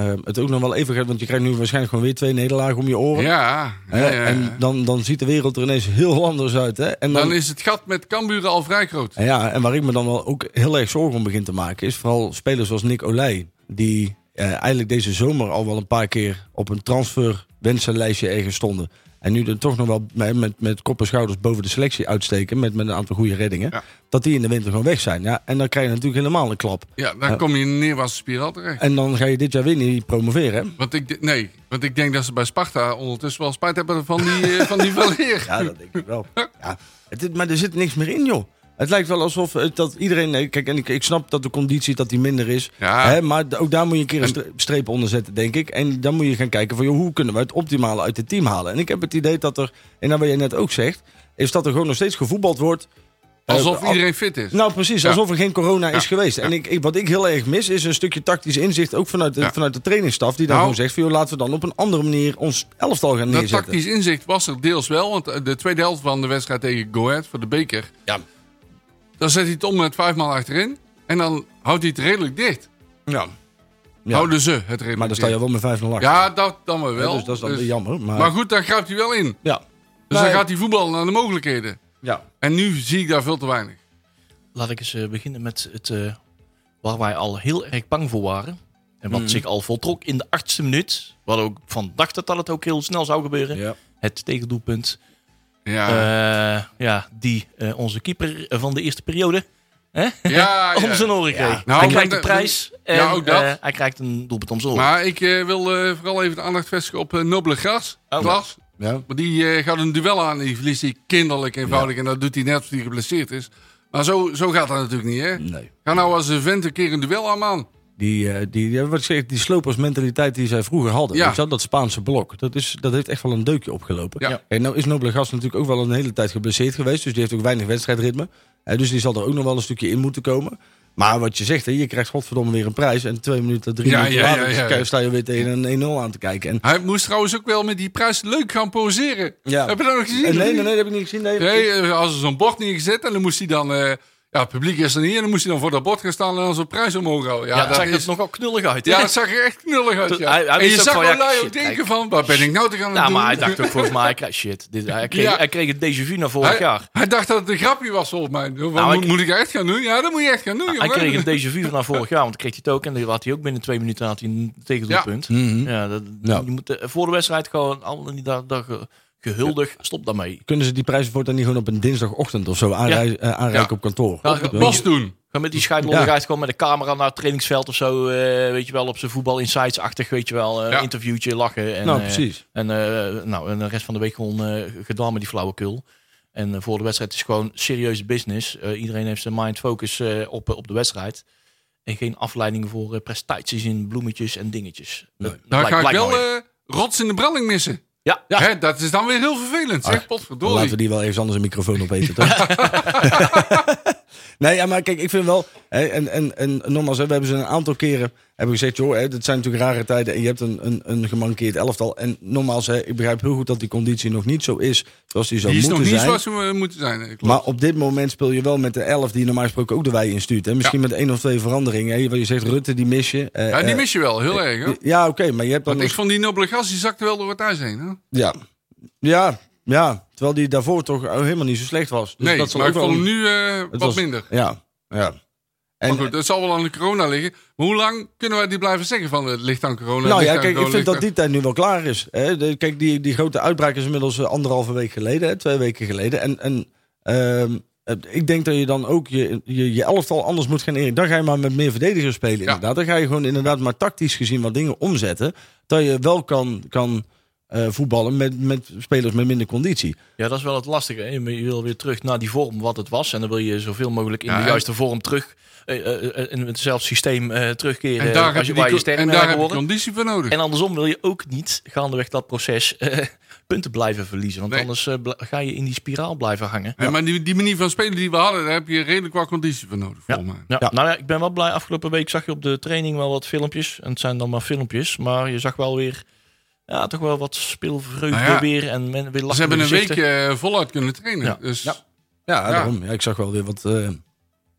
[SPEAKER 3] eh, eh, het ook nog wel even gaat. Want je krijgt nu waarschijnlijk gewoon weer twee nederlagen om je oren.
[SPEAKER 5] Ja,
[SPEAKER 3] Hè?
[SPEAKER 5] ja, ja, ja.
[SPEAKER 3] En dan, dan ziet de wereld er ineens heel anders uit. Hè? En dan,
[SPEAKER 5] dan is het gat met Camburen al vrij groot.
[SPEAKER 3] En ja, en waar ik me dan wel ook heel erg zorgen om begin te maken, is vooral spelers zoals Nick Olij. Die eh, eigenlijk deze zomer al wel een paar keer op een transferwensenlijstje ergens stonden. En nu er toch nog wel met, met, met kop en schouders boven de selectie uitsteken. Met, met een aantal goede reddingen.
[SPEAKER 5] Ja.
[SPEAKER 3] Dat die in de winter gewoon weg zijn. Ja, en dan krijg je natuurlijk helemaal een klap.
[SPEAKER 5] Ja, dan kom je in een neerwaartse spiraal terecht.
[SPEAKER 3] En dan ga je dit jaar weer niet promoveren. hè?
[SPEAKER 5] Want ik, nee, want ik denk dat ze bij Sparta ondertussen wel spijt hebben van die, eh, van die *laughs* Valeer.
[SPEAKER 3] Ja, dat denk ik wel. Ja, het, maar er zit niks meer in, joh. Het lijkt wel alsof het, dat iedereen. nee, Kijk, en ik, ik snap dat de conditie dat die minder is.
[SPEAKER 5] Ja.
[SPEAKER 3] Hè, maar ook daar moet je een keer een stre- streep onder zetten, denk ik. En dan moet je gaan kijken van joh, hoe kunnen we het optimale uit het team halen. En ik heb het idee dat er, en dat wat jij net ook zegt, is dat er gewoon nog steeds gevoetbald wordt. eh,
[SPEAKER 5] Alsof
[SPEAKER 3] al-
[SPEAKER 5] iedereen fit is.
[SPEAKER 3] Nou, precies.
[SPEAKER 5] Ja.
[SPEAKER 3] Alsof er geen corona is geweest. En ik, ik, wat ik heel erg mis, is een stukje tactisch inzicht. Ook vanuit de,
[SPEAKER 5] Ja.
[SPEAKER 3] vanuit de trainingsstaf. Die dan
[SPEAKER 5] Nou.
[SPEAKER 3] gewoon zegt: van, joh, laten we dan op een andere manier ons elftal gaan
[SPEAKER 5] Dat
[SPEAKER 3] neerzetten.
[SPEAKER 5] tactisch inzicht was er deels wel. Want eh, de tweede helft van de wedstrijd tegen Go Ahead voor de beker.
[SPEAKER 3] Ja.
[SPEAKER 5] Dan zet hij het om met vijf man achterin. En dan houdt hij het redelijk dicht.
[SPEAKER 3] Ja. Ja.
[SPEAKER 5] Houden ze het redelijk
[SPEAKER 3] Maar dan sta je wel met 5-0 achter.
[SPEAKER 5] Ja, dat dan wel.
[SPEAKER 3] Ja, dus dat is dan
[SPEAKER 5] Dus-
[SPEAKER 3] jammer. Maar,
[SPEAKER 5] Maar goed, dan grijpt hij wel in.
[SPEAKER 3] ja.
[SPEAKER 5] Dus
[SPEAKER 3] Nee.
[SPEAKER 5] dan gaat hij voetballen naar de mogelijkheden.
[SPEAKER 3] Ja.
[SPEAKER 5] En nu zie ik daar veel te weinig.
[SPEAKER 4] Laat ik eens eh, beginnen met het eh, waar wij al heel erg bang voor waren. En wat zich al voltrok in de achtste minuut. Wat ook van dachten dat het ook heel snel zou gebeuren.
[SPEAKER 3] Ja.
[SPEAKER 4] Het tegendoelpunt.
[SPEAKER 5] Ja,
[SPEAKER 4] Eh, ja, die eh, onze keeper van de eerste periode hè?
[SPEAKER 5] ja, *laughs*
[SPEAKER 4] om
[SPEAKER 5] ja.
[SPEAKER 4] zijn oren kreeg.
[SPEAKER 5] Nou,
[SPEAKER 4] hij krijgt de
[SPEAKER 5] de-
[SPEAKER 4] prijs en
[SPEAKER 5] Ja, ook dat.
[SPEAKER 4] eh, hij krijgt een doelpunt om zijn oren.
[SPEAKER 5] Maar ik eh, wil eh, vooral even de aandacht vestigen op eh, Nobele Gras.
[SPEAKER 4] Oh.
[SPEAKER 5] Glas.
[SPEAKER 3] Ja.
[SPEAKER 5] Maar die eh, gaat een duel aan. Die verliest hij kinderlijk eenvoudig. En dat doet hij net als hij geblesseerd is. Maar zo, zo gaat dat natuurlijk niet, hè?
[SPEAKER 3] Nee.
[SPEAKER 5] Ga nou als een vent een keer een duel aan, man.
[SPEAKER 3] Die, eh, die, wat ik zeg, die slopersmentaliteit die zij vroeger hadden.
[SPEAKER 5] Ja.
[SPEAKER 3] Je dat Spaanse blok. Dat, is, dat heeft echt wel een deukje opgelopen.
[SPEAKER 5] Ja.
[SPEAKER 3] En nou is Nobele Gast natuurlijk ook wel een hele tijd geblesseerd geweest. Dus die heeft ook weinig wedstrijdritme. Eh, dus die zal er ook nog wel een stukje in moeten komen. Maar wat je zegt, hè, je krijgt godverdomme weer een prijs. En twee minuten, drie
[SPEAKER 5] Ja,
[SPEAKER 3] minuten
[SPEAKER 5] ja,
[SPEAKER 3] later
[SPEAKER 5] ja, ja.
[SPEAKER 3] sta je weer tegen een 1-0 aan te kijken. En,
[SPEAKER 5] Hij moest trouwens ook wel met die prijs leuk gaan poseren. Heb je dat nog gezien?
[SPEAKER 3] en nee, nee, nee, dat heb ik niet gezien. Nee,
[SPEAKER 5] Nee, eh, als er zo'n bord neergezet en dan moest hij dan... eh, ja, het publiek is er niet en dan moest hij dan voor dat bord gaan staan en dan zo'n prijs omhoog houden. Ja,
[SPEAKER 4] Ja, dat
[SPEAKER 5] dat
[SPEAKER 4] zag er
[SPEAKER 5] is,
[SPEAKER 4] nogal knullig uit. hè?
[SPEAKER 5] ja, dat zag er echt knullig uit.
[SPEAKER 4] Hij-
[SPEAKER 5] Ja.
[SPEAKER 4] hij
[SPEAKER 5] en je zag wel
[SPEAKER 4] ja,
[SPEAKER 5] ook denken van, wat ben ik nou te gaan doen?
[SPEAKER 4] maar hij dacht ook *laughs* volgens mij, shit. Dit, hij, kreeg,
[SPEAKER 5] Ja.
[SPEAKER 4] hij kreeg het déjà vu naar vorig
[SPEAKER 5] hij,
[SPEAKER 4] jaar.
[SPEAKER 5] hij dacht dat het een grapje was volgens mij. Wat,
[SPEAKER 4] Nou,
[SPEAKER 5] moet,
[SPEAKER 4] ik-
[SPEAKER 5] moet ik echt gaan doen? Ja, dat moet je echt gaan doen,
[SPEAKER 4] Hij
[SPEAKER 5] jongen.
[SPEAKER 4] kreeg een déjà vu *laughs* naar vorig jaar, want kreeg hij het ook. En dan had hij ook binnen twee minuten had hij een tegendoelpunt. Ja. dat,
[SPEAKER 3] Ja.
[SPEAKER 4] Je moet eh, voor de wedstrijd gewoon allemaal niet daar, gehuldig. Stop daarmee.
[SPEAKER 3] Kunnen ze die prijzen voortaan niet gewoon op een dinsdagochtend of zo aanrij- eh, aanreiken
[SPEAKER 5] Ja.
[SPEAKER 3] op kantoor?
[SPEAKER 4] Ja,
[SPEAKER 3] Weet je?
[SPEAKER 5] Bos doen.
[SPEAKER 4] Ga met die scheidlolligheid gewoon met de camera naar het trainingsveld of zo. eh, weet je wel, op zijn voetbal insights-achtig, weet je wel. eh,
[SPEAKER 5] Ja.
[SPEAKER 4] Interviewtje, lachen. En,
[SPEAKER 3] nou,
[SPEAKER 4] eh,
[SPEAKER 3] precies.
[SPEAKER 4] En, eh, nou, en de rest van de week gewoon eh, gedaan met die flauwekul. En eh, voor de wedstrijd is het gewoon serieuze business. Eh, iedereen heeft zijn mind focus eh, op, op de wedstrijd. En geen afleiding voor eh, prestaties in bloemetjes en dingetjes.
[SPEAKER 5] Daar ga ik wel eh, rots in de branding missen.
[SPEAKER 4] Ja,
[SPEAKER 5] Hè, dat is dan weer heel vervelend, zeg. Potverdorie.
[SPEAKER 3] laten we die wel even anders een microfoon opeten, toch? *laughs* *laughs* nee, ja, maar kijk, ik vind wel... Hè, en, en, en nogmaals, hè, we hebben ze een aantal keren hebben gezegd... joh, hè, dit zijn natuurlijk rare tijden en je hebt een, een, een gemankeerd elftal. En nogmaals, hè, ik begrijp heel goed dat die conditie nog niet zo is... zoals die zou
[SPEAKER 5] Die is nog
[SPEAKER 3] moeten
[SPEAKER 5] niet
[SPEAKER 3] zijn.
[SPEAKER 5] zoals ze moeten zijn. klopt.
[SPEAKER 3] Maar op dit moment speel je wel met de elf die normaal gesproken ook de wei instuurt. Hè? Misschien
[SPEAKER 5] Ja.
[SPEAKER 3] met één of twee veranderingen. Hè? Wat je zegt, Rutte, die mis je. Eh,
[SPEAKER 5] ja, die
[SPEAKER 3] eh,
[SPEAKER 5] mis je wel, heel erg.
[SPEAKER 3] Ja, oké, maar je hebt dan...
[SPEAKER 5] Want ik
[SPEAKER 3] nog-
[SPEAKER 5] vond die nobele gast, die zakte wel door het ijs heen. Hè?
[SPEAKER 3] Ja. ja, ja. Terwijl die daarvoor toch helemaal niet zo slecht was. Dus
[SPEAKER 5] nee,
[SPEAKER 3] dat zal
[SPEAKER 5] maar
[SPEAKER 3] ook
[SPEAKER 5] ik
[SPEAKER 3] wel
[SPEAKER 5] vond hem
[SPEAKER 3] een-
[SPEAKER 5] nu eh, wat
[SPEAKER 3] was-
[SPEAKER 5] minder.
[SPEAKER 3] Ja, ja. En,
[SPEAKER 5] Maar goed, het zal wel aan de corona liggen. Maar hoe lang kunnen wij die blijven zeggen van het ligt aan corona?
[SPEAKER 3] nou ja, kijk, ik vind dat die tijd nu wel klaar is. Hè? De, kijk, die, die grote uitbraak is inmiddels eh, anderhalve week geleden, hè? twee weken geleden. En, en ehm, eh, ik denk dat je dan ook je, je, je elftal anders moet gaan inrichten. Dan ga je maar met meer verdedigers spelen, inderdaad. Dan ga je gewoon inderdaad maar tactisch gezien wat dingen omzetten. Dat je wel kan, kan eh, voetballen met, met spelers met minder conditie.
[SPEAKER 4] ja, dat is wel het lastige. Hè? Je wil weer terug naar die vorm wat het was. En dan wil je zoveel mogelijk in
[SPEAKER 5] Ja,
[SPEAKER 4] de juiste vorm terug. eh, eh, in hetzelfde systeem eh, terugkeren.
[SPEAKER 5] En daar
[SPEAKER 4] als
[SPEAKER 5] je,
[SPEAKER 4] je, sterk
[SPEAKER 5] en daar heb je conditie voor nodig.
[SPEAKER 4] En andersom wil je ook niet gaandeweg dat proces eh, punten blijven verliezen. Want
[SPEAKER 5] Nee.
[SPEAKER 4] anders ga je in die spiraal blijven hangen.
[SPEAKER 5] Ja, maar die, die manier van spelen die we hadden, daar heb je redelijk wat conditie voor nodig,
[SPEAKER 4] Ja.
[SPEAKER 5] volgens mij.
[SPEAKER 4] Ja,
[SPEAKER 3] Ja.
[SPEAKER 4] Nou ja, ik ben wel blij. Afgelopen week zag je op de training wel wat filmpjes. En het zijn dan maar filmpjes. Maar je zag wel weer, ja, toch wel wat speelvreugde
[SPEAKER 5] Nou ja.
[SPEAKER 4] weer. En men, weer
[SPEAKER 5] Ze hebben een week eh, voluit kunnen trainen.
[SPEAKER 4] Ja.
[SPEAKER 5] Dus
[SPEAKER 3] Ja. Ja, daarom. Ja, ik zag wel weer wat eh,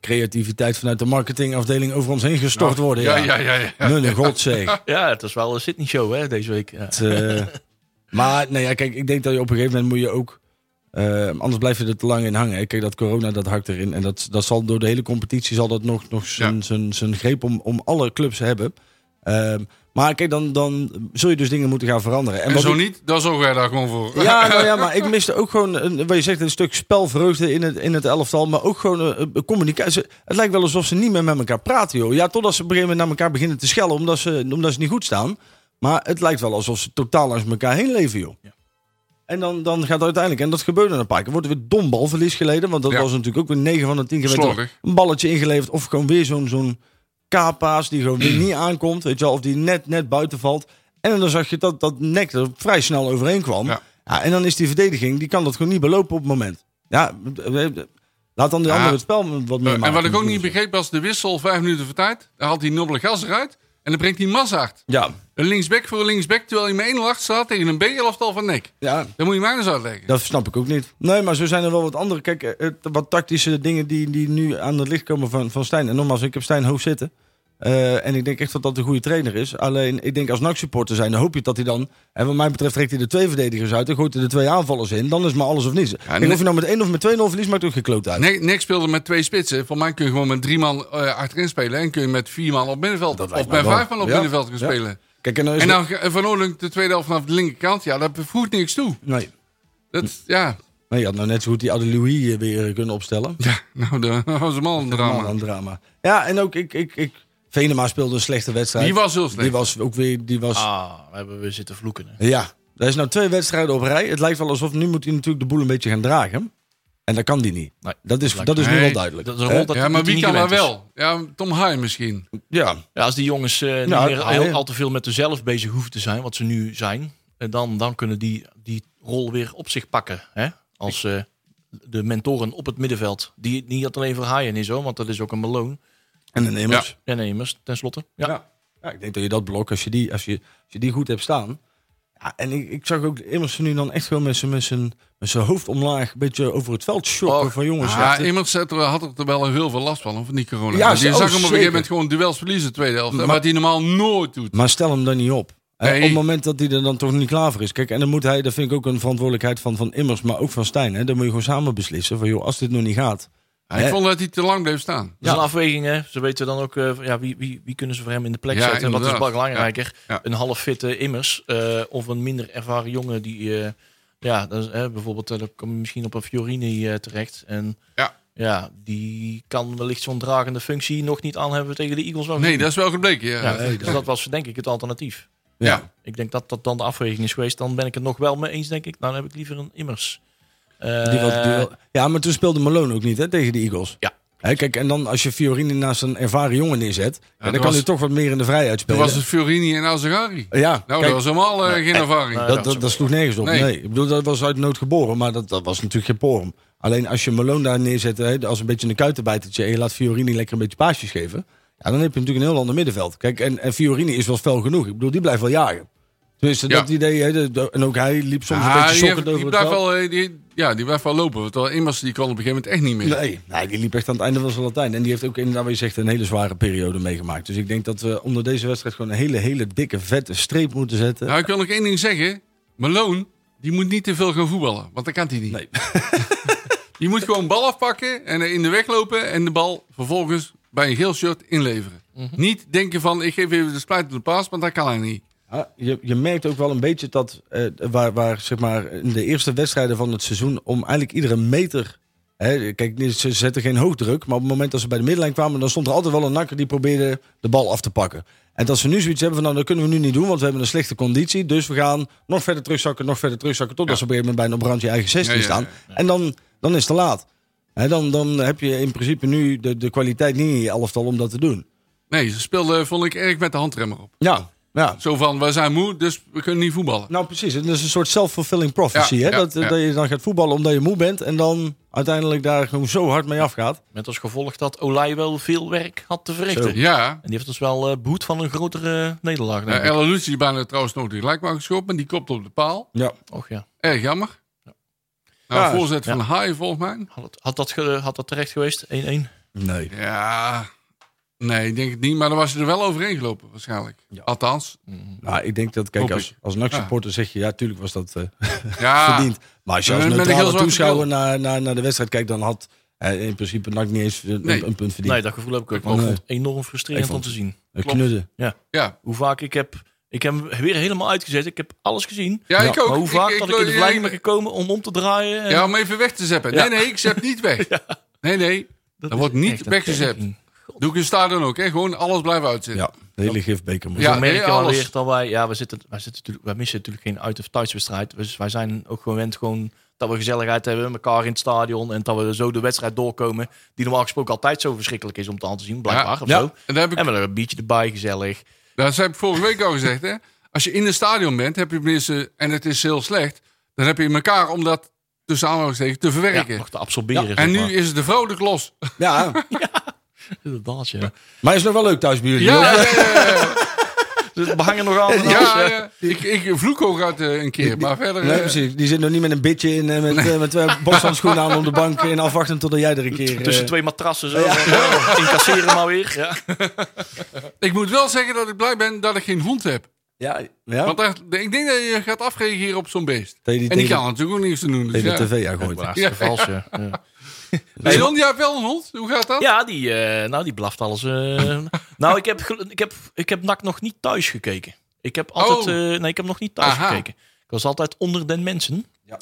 [SPEAKER 3] creativiteit vanuit de marketingafdeling over ons heen gestort worden.
[SPEAKER 5] ja, ja, ja. ja.
[SPEAKER 3] Mijn god zeg. *laughs*
[SPEAKER 4] Ja, het was wel een Sydney show hè, deze week. Ja.
[SPEAKER 3] Het, eh, *laughs* maar nee, ja, kijk, ik denk dat je op een gegeven moment moet je ook... eh, anders blijf je er te lang in hangen. Kijk, dat corona, dat hakt erin. En dat, dat zal door de hele competitie zal dat nog, nog zijn,
[SPEAKER 5] Ja.
[SPEAKER 3] zijn, zijn greep om, om alle clubs hebben. Ehm, maar kijk, dan, dan zul je dus dingen moeten gaan veranderen.
[SPEAKER 5] En zo
[SPEAKER 3] ik-
[SPEAKER 5] niet, dan zorgen wij daar gewoon voor.
[SPEAKER 3] Ja, *laughs* nou ja, maar ik miste ook gewoon, een, wat je zegt, een stuk spelvreugde in het, in het elftal. Maar ook gewoon een, een communicatie. Het lijkt wel alsof ze niet meer met elkaar praten, joh. Ja, totdat ze op een gegeven moment naar elkaar beginnen te schellen, omdat ze, omdat ze niet goed staan. Maar het lijkt wel alsof ze totaal langs elkaar heen leven, joh.
[SPEAKER 4] Ja.
[SPEAKER 3] En dan, dan gaat uiteindelijk, en dat gebeurde een paar keer, wordt er weer dom balverlies geleden. Want dat
[SPEAKER 5] Ja.
[SPEAKER 3] was natuurlijk ook weer 9 van de 10 keer werd er
[SPEAKER 5] Slordig.
[SPEAKER 3] een balletje ingeleverd. Of gewoon weer zo'n zo'n K-paas die gewoon weer *clears throat* niet aankomt. Weet je wel, of die net, net buiten valt. En dan zag je dat dat nek er vrij snel overheen kwam.
[SPEAKER 5] Ja.
[SPEAKER 3] Ja, en dan is die verdediging, die kan dat gewoon niet belopen op het moment. Ja, laat dan de
[SPEAKER 5] Ja.
[SPEAKER 3] andere het spel wat meer
[SPEAKER 5] Eh, en
[SPEAKER 3] maken.
[SPEAKER 5] wat ik ook niet begreep was de wissel vijf minuten voor tijd. Dan haalt hij Nobele gas eruit. En dan brengt hij Mazart.
[SPEAKER 3] Ja,
[SPEAKER 5] Een linksback voor een linksback. Terwijl hij met 1 achter staat tegen een B-elftal van nek.
[SPEAKER 3] ja,
[SPEAKER 5] Dat moet je mij eens uitleggen.
[SPEAKER 3] dat snap ik ook niet. Nee, maar zo zijn er wel wat andere, kijk, eh, wat tactische dingen die, die nu aan het licht komen van, van Stijn. En nogmaals, ik heb Stijn hoog zitten. Eh, en ik denk echt dat dat een goede trainer is. Alleen, ik denk als NAC-supporter zijn, dan hoop je dat hij dan... En wat mij betreft trekt hij de twee verdedigers uit en gooit hij de twee aanvallers in. Dan is maar alles of niets. en
[SPEAKER 5] nee.
[SPEAKER 3] of je nou met 1 of met 2-0 verliest, maakt ook gekloot uit.
[SPEAKER 5] Nek, Nek speelde met twee spitsen. Voor mij kun je gewoon met drie man eh, achterin spelen. En kun je met vier man op middenveld.
[SPEAKER 3] Dat
[SPEAKER 5] Of met vijf man op
[SPEAKER 3] Ja.
[SPEAKER 5] middenveld gaan
[SPEAKER 3] Ja.
[SPEAKER 5] spelen.
[SPEAKER 3] Kijk, en dan is
[SPEAKER 5] En dan Van Oorlink de tweede helft vanaf de linkerkant. Ja, dat voegt niks toe.
[SPEAKER 3] Nee.
[SPEAKER 5] Dat, ja,
[SPEAKER 3] Nee, je had nou net zo goed die Adelouis weer kunnen opstellen.
[SPEAKER 5] ja, nou, *laughs* dat was een man een
[SPEAKER 3] Man
[SPEAKER 5] drama.
[SPEAKER 3] aan drama. Ja, en ook ik, ik, ik, Venema speelde een slechte wedstrijd.
[SPEAKER 5] Die was heel slecht.
[SPEAKER 3] Die was ook weer, die was,
[SPEAKER 4] Ah, we hebben we zitten vloeken. hè.
[SPEAKER 3] ja. Er is nou twee wedstrijden op rij. Het lijkt wel alsof nu moet hij natuurlijk de boel een beetje gaan dragen. En dat kan die niet.
[SPEAKER 4] Nee.
[SPEAKER 3] dat is, dat is nu wel duidelijk.
[SPEAKER 4] Dat is een
[SPEAKER 3] Hè?
[SPEAKER 4] rol dat
[SPEAKER 5] ja,
[SPEAKER 4] dat
[SPEAKER 5] maar wie kan dat
[SPEAKER 4] is.
[SPEAKER 5] wel? Ja, Tom Haaien misschien.
[SPEAKER 3] Ja,
[SPEAKER 4] Ja, als die jongens eh, niet
[SPEAKER 3] Nou,
[SPEAKER 4] meer heel,
[SPEAKER 3] ja.
[SPEAKER 4] al te veel met zichzelf bezig hoeven te zijn, wat ze nu zijn, eh, dan, dan kunnen die die rol weer op zich pakken. Hè? Als eh, de mentoren op het middenveld. Die niet alleen voor Haaien is hoor, want dat is ook een Malone.
[SPEAKER 3] En de Nemers.
[SPEAKER 4] En Nemers, tenslotte. Ja.
[SPEAKER 3] Ja. Ja. ik denk dat je dat blok, als je die, als je, als je die goed hebt staan. Ja, en ik, ik zag ook Emerson nu dan echt gewoon met zijn, met zijn, met zijn hoofd omlaag, een beetje over het veld shocken
[SPEAKER 4] Och,
[SPEAKER 3] van jongens.
[SPEAKER 5] Ja,
[SPEAKER 3] echt, eh,
[SPEAKER 5] had er wel heel veel last van, van die corona.
[SPEAKER 3] Ja, oh,
[SPEAKER 5] zag hem op een gegeven moment gewoon duels verliezen, tweede helft.
[SPEAKER 3] Maar-
[SPEAKER 5] wat hij normaal nooit doet.
[SPEAKER 3] Maar stel hem dan niet op. Op het moment dat hij er dan toch niet klaar voor is. Kijk, en dan moet hij, dat vind ik ook een verantwoordelijkheid van, van Immers, maar ook van Stijn. Hè. Dan moet je gewoon samen beslissen van, joh, als dit nog niet gaat.
[SPEAKER 5] Ja, ik vond dat hij te lang bleef staan.
[SPEAKER 4] Dat is een afweging, hè. Ze weten dan ook eh, ja, wie, wie, wie kunnen ze voor hem in de plek
[SPEAKER 5] Ja,
[SPEAKER 4] zetten. En wat is belangrijker?
[SPEAKER 5] Ja, ja.
[SPEAKER 4] Een half fitte immers eh, of een minder ervaren jongen die, eh, ja, hè, bijvoorbeeld, dan kom je misschien op een Fiorini eh, terecht. En
[SPEAKER 5] Ja.
[SPEAKER 4] ja, die kan wellicht zo'n dragende functie nog niet aan hebben tegen de Eagles.
[SPEAKER 5] Nee, dat is wel gebleken. Ja.
[SPEAKER 4] ja, dus dat was denk ik het alternatief.
[SPEAKER 5] Ja.
[SPEAKER 4] Ik denk dat dat dan de afweging is geweest. Dan ben ik het nog wel mee eens, denk ik. Nou, dan heb ik liever een immers. Eh,
[SPEAKER 3] Die wat, die wel- ja, maar toen speelde Malone ook niet hè, tegen de Eagles.
[SPEAKER 4] Ja.
[SPEAKER 3] Hè, kijk, en dan als je Fiorini naast een ervaren jongen neerzet, ja, dan kan
[SPEAKER 5] was-
[SPEAKER 3] hij toch wat meer in de vrijheid
[SPEAKER 5] Toen
[SPEAKER 3] spelen.
[SPEAKER 5] was het Fiorini en Azagari.
[SPEAKER 3] Ja,
[SPEAKER 5] Nou,
[SPEAKER 3] kijk,
[SPEAKER 5] dat was helemaal eh, geen ervaring.
[SPEAKER 4] nee.
[SPEAKER 3] dat, dat, dat sloeg nergens op. Nee.
[SPEAKER 5] Nee.
[SPEAKER 3] Ik bedoel, dat was uit nood geboren, maar dat, dat was natuurlijk geen porum. Alleen als je Malone daar neerzet, hè, als een beetje een kuitenbijtertje... en je laat Fiorini lekker een beetje paasjes geven... Ja, dan heb je natuurlijk een heel ander middenveld. Kijk, en, en Fiorini is wel fel genoeg. Ik bedoel, die blijft wel jagen. Tenminste,
[SPEAKER 5] Ja.
[SPEAKER 3] dat idee. Hè, de- de- en ook hij liep soms een beetje sokkend
[SPEAKER 5] heeft- die
[SPEAKER 3] over het
[SPEAKER 5] blijft
[SPEAKER 3] veld.
[SPEAKER 5] wel, eh, die, ja, die blijft wel lopen. Terwijl Immers die kon op een gegeven moment echt niet meer.
[SPEAKER 3] Nee, nee, die liep echt aan het einde van zijn Latijn. En die heeft ook inderdaad, wat je zegt, een hele zware periode meegemaakt. Dus ik denk dat we onder deze wedstrijd gewoon een hele, hele dikke, vette streep moeten zetten.
[SPEAKER 5] Nou, ik wil nog één ding zeggen. Malone, die moet niet te veel gaan voetballen. Want dat kan hij niet.
[SPEAKER 3] Nee. *laughs*
[SPEAKER 5] Die moet gewoon bal afpakken en in de weg lopen. En de bal vervolgens bij een geel shirt inleveren.
[SPEAKER 3] Mhm.
[SPEAKER 5] Niet denken van, ik geef even de splijtende paas. Want dat kan hij niet.
[SPEAKER 3] Ja, je, je merkt ook wel een beetje dat eh, waar, waar zeg maar, in de eerste wedstrijden van het seizoen om eigenlijk iedere meter. Hè, kijk, ze zetten geen hoogdruk, maar op het moment dat ze bij de middenlijn kwamen, dan stond er altijd wel een nakker die probeerde de bal af te pakken. En dat ze nu zoiets hebben van, nou, dat kunnen we nu niet doen, want we hebben een slechte conditie. Dus we gaan nog verder terugzakken, nog verder terugzakken, totdat ze op een bijna op randje eigen 16
[SPEAKER 5] Ja, ja,
[SPEAKER 3] staan.
[SPEAKER 5] ja,
[SPEAKER 3] En dan, dan is het te laat. Hè, dan, dan heb je in principe nu de, de kwaliteit niet in je elftal om dat te doen.
[SPEAKER 5] Nee, ze speelden, vond ik, erg met de handremmer op.
[SPEAKER 3] Ja, ja.
[SPEAKER 5] Zo van, we zijn moe, dus we kunnen niet voetballen.
[SPEAKER 3] Nou, precies. Het is een soort self-fulfilling prophecy.
[SPEAKER 5] Ja,
[SPEAKER 3] hè?
[SPEAKER 5] ja,
[SPEAKER 3] dat,
[SPEAKER 5] ja.
[SPEAKER 3] dat je dan gaat voetballen omdat je moe bent. En dan uiteindelijk daar gewoon zo hard mee afgaat.
[SPEAKER 4] Met als gevolg dat Olij wel veel werk had te verrichten.
[SPEAKER 3] Zo.
[SPEAKER 4] En
[SPEAKER 5] Ja,
[SPEAKER 4] die heeft ons wel eh behoed van een grotere nederlaag.
[SPEAKER 5] uh,
[SPEAKER 4] denk ik.
[SPEAKER 5] Ella Lucie bijna trouwens nog die gelijkmaker geschopt. En die kopt op de paal.
[SPEAKER 3] Ja.
[SPEAKER 4] Och ja.
[SPEAKER 5] Erg jammer. Nou,
[SPEAKER 3] Ja,
[SPEAKER 5] voorzet van
[SPEAKER 4] ja.
[SPEAKER 5] Haaien volgens mij.
[SPEAKER 4] Had, het- had, dat, ge- had dat terecht geweest? 1-1?
[SPEAKER 3] Nee.
[SPEAKER 5] Ja, nee, ik denk het niet. Maar dan was je er wel overheen gelopen waarschijnlijk. Althans,
[SPEAKER 3] Nou, ik denk dat, kijk, als,
[SPEAKER 5] ik.
[SPEAKER 3] als NAC-supporter zeg je, ja, tuurlijk was dat eh, *laughs*
[SPEAKER 5] ja.
[SPEAKER 3] verdiend. Maar als je als neutrale toeschouwer naar, naar, naar de wedstrijd kijkt, dan had eh, in principe NAC niet eens een,
[SPEAKER 5] Nee.
[SPEAKER 3] een punt verdiend.
[SPEAKER 4] Nee, dat gevoel heb ik ook.
[SPEAKER 3] Nee.
[SPEAKER 4] ik enorm frustrerend
[SPEAKER 3] Ik
[SPEAKER 4] om te zien.
[SPEAKER 3] Knudden.
[SPEAKER 5] Ja,
[SPEAKER 4] Hoe vaak ik heb... Ik heb hem weer helemaal uitgezet. Ik heb alles gezien.
[SPEAKER 5] ja, ik ook.
[SPEAKER 4] Maar hoe vaak dat ik in de
[SPEAKER 5] ja,
[SPEAKER 4] verleiding ben gekomen om om te draaien. en-
[SPEAKER 5] Ja, om even weg te zeppen.
[SPEAKER 4] Ja.
[SPEAKER 5] Nee, nee, ik zet niet weg. *laughs* Nee, nee. Dat
[SPEAKER 4] is
[SPEAKER 5] wordt niet weggezept. Doe ik in stadion ook, hè? Gewoon alles blijven uitzetten.
[SPEAKER 3] Ja, de hele gifbeker.
[SPEAKER 5] Ja,
[SPEAKER 4] Zo
[SPEAKER 5] alles.
[SPEAKER 4] weer dat wij, ja, we zitten, wij, zitten natuurlijk, wij missen natuurlijk geen uit- of thuiswedstrijd. Dus wij zijn ook gewend gewoon dat we gezelligheid hebben, elkaar in het stadion en dat we zo de wedstrijd doorkomen, die normaal gesproken altijd zo verschrikkelijk is om te aan te zien, blijkbaar
[SPEAKER 5] Ja.
[SPEAKER 4] of
[SPEAKER 3] Ja.
[SPEAKER 4] zo.
[SPEAKER 5] En daar heb ik,
[SPEAKER 4] En we hebben een biertje erbij, gezellig.
[SPEAKER 5] dat heb ik vorige week al gezegd, hè? Als je in een stadion bent, heb je tenminste, en het is heel slecht, dan heb je elkaar om dat tussen aanhalingstekens te
[SPEAKER 4] Ja,
[SPEAKER 5] verwerken.
[SPEAKER 4] nog te absorberen.
[SPEAKER 5] en nu
[SPEAKER 4] maar.
[SPEAKER 5] is het de vrolijk los.
[SPEAKER 3] Ja, *laughs* *laughs*
[SPEAKER 4] Inderdaad, ja.
[SPEAKER 3] maar is nog wel leuk thuis bij jullie.
[SPEAKER 5] Ja, ja, ja, ja. *laughs*
[SPEAKER 4] Dus we hangen nog aan.
[SPEAKER 5] ja, ja. Ik, ik vloek ook uit eh, een keer, maar verder...
[SPEAKER 3] Nee,
[SPEAKER 5] eh,
[SPEAKER 3] precies. Die zit nog niet met een bitje in, eh, met, eh, met twee boshandschoenen aan op de bank en afwachten totdat jij er een keer... *laughs* eh,
[SPEAKER 4] Tussen twee matrassen zo. Incasseren maar weer. Ja.
[SPEAKER 5] Ik moet wel zeggen dat ik blij ben dat ik geen hond heb.
[SPEAKER 3] Ja, ja.
[SPEAKER 5] Want echt, ik denk dat je gaat afreageren op zo'n beest.
[SPEAKER 3] Die
[SPEAKER 5] En die
[SPEAKER 3] tegen-
[SPEAKER 5] kan natuurlijk ook niks te doen. Dus
[SPEAKER 3] tegen
[SPEAKER 5] ja.
[SPEAKER 3] de tv aangooit.
[SPEAKER 4] Hartstikke vals, ja. ja. *laughs*
[SPEAKER 5] Hey, John, jij hebt wel een hond? Hoe gaat dat?
[SPEAKER 4] Ja, die, eh, nou, die blaft alles. eh. nou, ik heb, ik, heb, ik heb NAC nog niet thuis gekeken. Ik heb altijd,
[SPEAKER 5] Oh.
[SPEAKER 4] eh, nee, ik heb nog niet thuis
[SPEAKER 5] Aha.
[SPEAKER 4] gekeken. Ik was altijd onder den mensen.
[SPEAKER 3] Ja.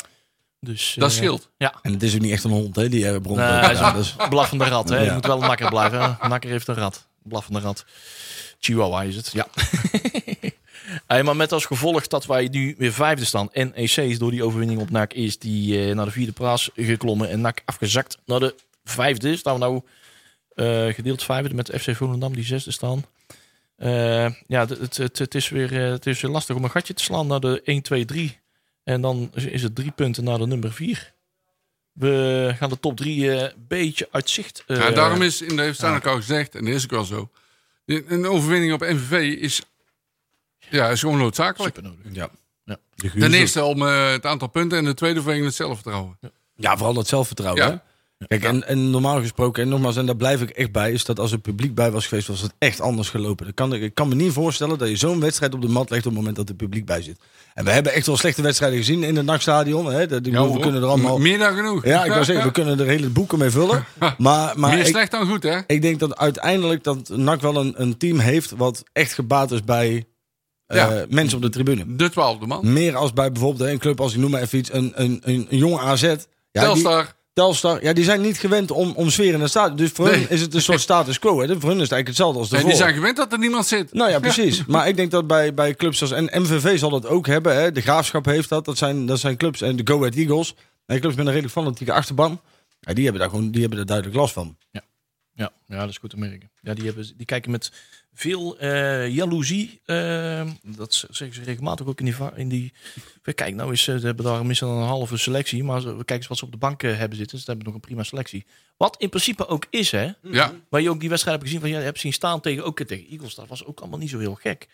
[SPEAKER 4] Dus,
[SPEAKER 5] Dat scheelt.
[SPEAKER 4] Ja.
[SPEAKER 3] En het is ook niet echt een hond, hè, die bron.
[SPEAKER 4] Nee, hij is
[SPEAKER 3] dus,
[SPEAKER 4] blaffende rat. Hè. Je moet wel een nakker blijven. hè. Nakker heeft een rat. Blaffende rat. Chihuahua is het, ja. *laughs* Hey, maar met als gevolg dat wij nu weer vijfde staan. En EC is door die overwinning op NAC is die eh, naar de vierde plaats geklommen. En NAC afgezakt naar de vijfde. Staan we nou eh, gedeeld vijfde met FC Volendam die zesde staan. Eh, ja, het, het, is weer het is weer lastig om een gatje te slaan naar de 1, 2, 3. En dan is- het drie punten naar de nummer 4. We gaan de top 3 een beetje uit zicht.
[SPEAKER 5] Ja, daarom is, in de heeft ook al gezegd, en dat is ook wel zo. Een overwinning op MVV is, ja, is gewoon noodzakelijk.
[SPEAKER 4] super nodig.
[SPEAKER 3] Ja.
[SPEAKER 4] Ja.
[SPEAKER 3] De
[SPEAKER 5] eerste om eh, het aantal punten en de tweede vanwege het zelfvertrouwen.
[SPEAKER 3] Ja, vooral dat zelfvertrouwen.
[SPEAKER 5] Ja.
[SPEAKER 3] Hè? Kijk, en, en normaal gesproken, en nogmaals, en daar blijf ik echt bij, is dat als er publiek bij was geweest, was het echt anders gelopen. Dat kan, ik kan me niet voorstellen dat je zo'n wedstrijd op de mat legt op het moment dat er publiek bij zit. En we hebben echt wel slechte wedstrijden gezien in het nachtstadion. Hè? Dat-
[SPEAKER 5] Ja,
[SPEAKER 3] we
[SPEAKER 5] hoor.
[SPEAKER 3] kunnen er allemaal.
[SPEAKER 5] M- Meer dan genoeg.
[SPEAKER 3] Ja, ik wou *laughs* zeggen, we kunnen er hele boeken mee vullen. *laughs* Maar, maar
[SPEAKER 5] Meer
[SPEAKER 3] ik,
[SPEAKER 5] slecht dan goed, hè?
[SPEAKER 3] ik denk dat uiteindelijk dat NAC wel een, een team heeft wat echt gebaat is bij
[SPEAKER 5] Ja.
[SPEAKER 3] mensen op de tribune.
[SPEAKER 5] De twaalfde man.
[SPEAKER 3] Meer als bij bijvoorbeeld een club als ik noem maar even iets, een, een, een, een jonge AZ. Ja, die-
[SPEAKER 5] Telstar.
[SPEAKER 3] Telstar, ja, die zijn niet gewend om, om sfeer in het stadion. Dus voor
[SPEAKER 5] Nee.
[SPEAKER 3] hun is het een soort status quo. Hè? Voor hun is het eigenlijk hetzelfde als de
[SPEAKER 5] En die zijn gewend dat er niemand zit.
[SPEAKER 3] Nou ja, precies. *laughs* Maar ik denk dat bij, bij clubs als... En MVV zal dat ook hebben. Hè? De Graafschap heeft dat. Dat zijn, dat zijn clubs. En de Go Ahead Eagles. En clubs met een redelijk fanatieke achterban. Ja, die hebben daar gewoon die hebben daar duidelijk last van.
[SPEAKER 4] Ja, ja, dat is goed te merken. Ja, die, hebben, die kijken met veel eh jaloezie. eh, dat zeggen ze regelmatig ook in die... In die kijk, nou is, eh, ze hebben daar minstens een halve selectie. Maar ze- kijk eens wat ze op de bank hebben zitten. Ze hebben nog een prima selectie. Wat in principe ook is, hè.
[SPEAKER 5] Ja,
[SPEAKER 4] Waar je ook die wedstrijd hebt gezien van... Ja, je hebt zien staan tegen, ook tegen Eagles. Dat was ook allemaal niet zo heel gek.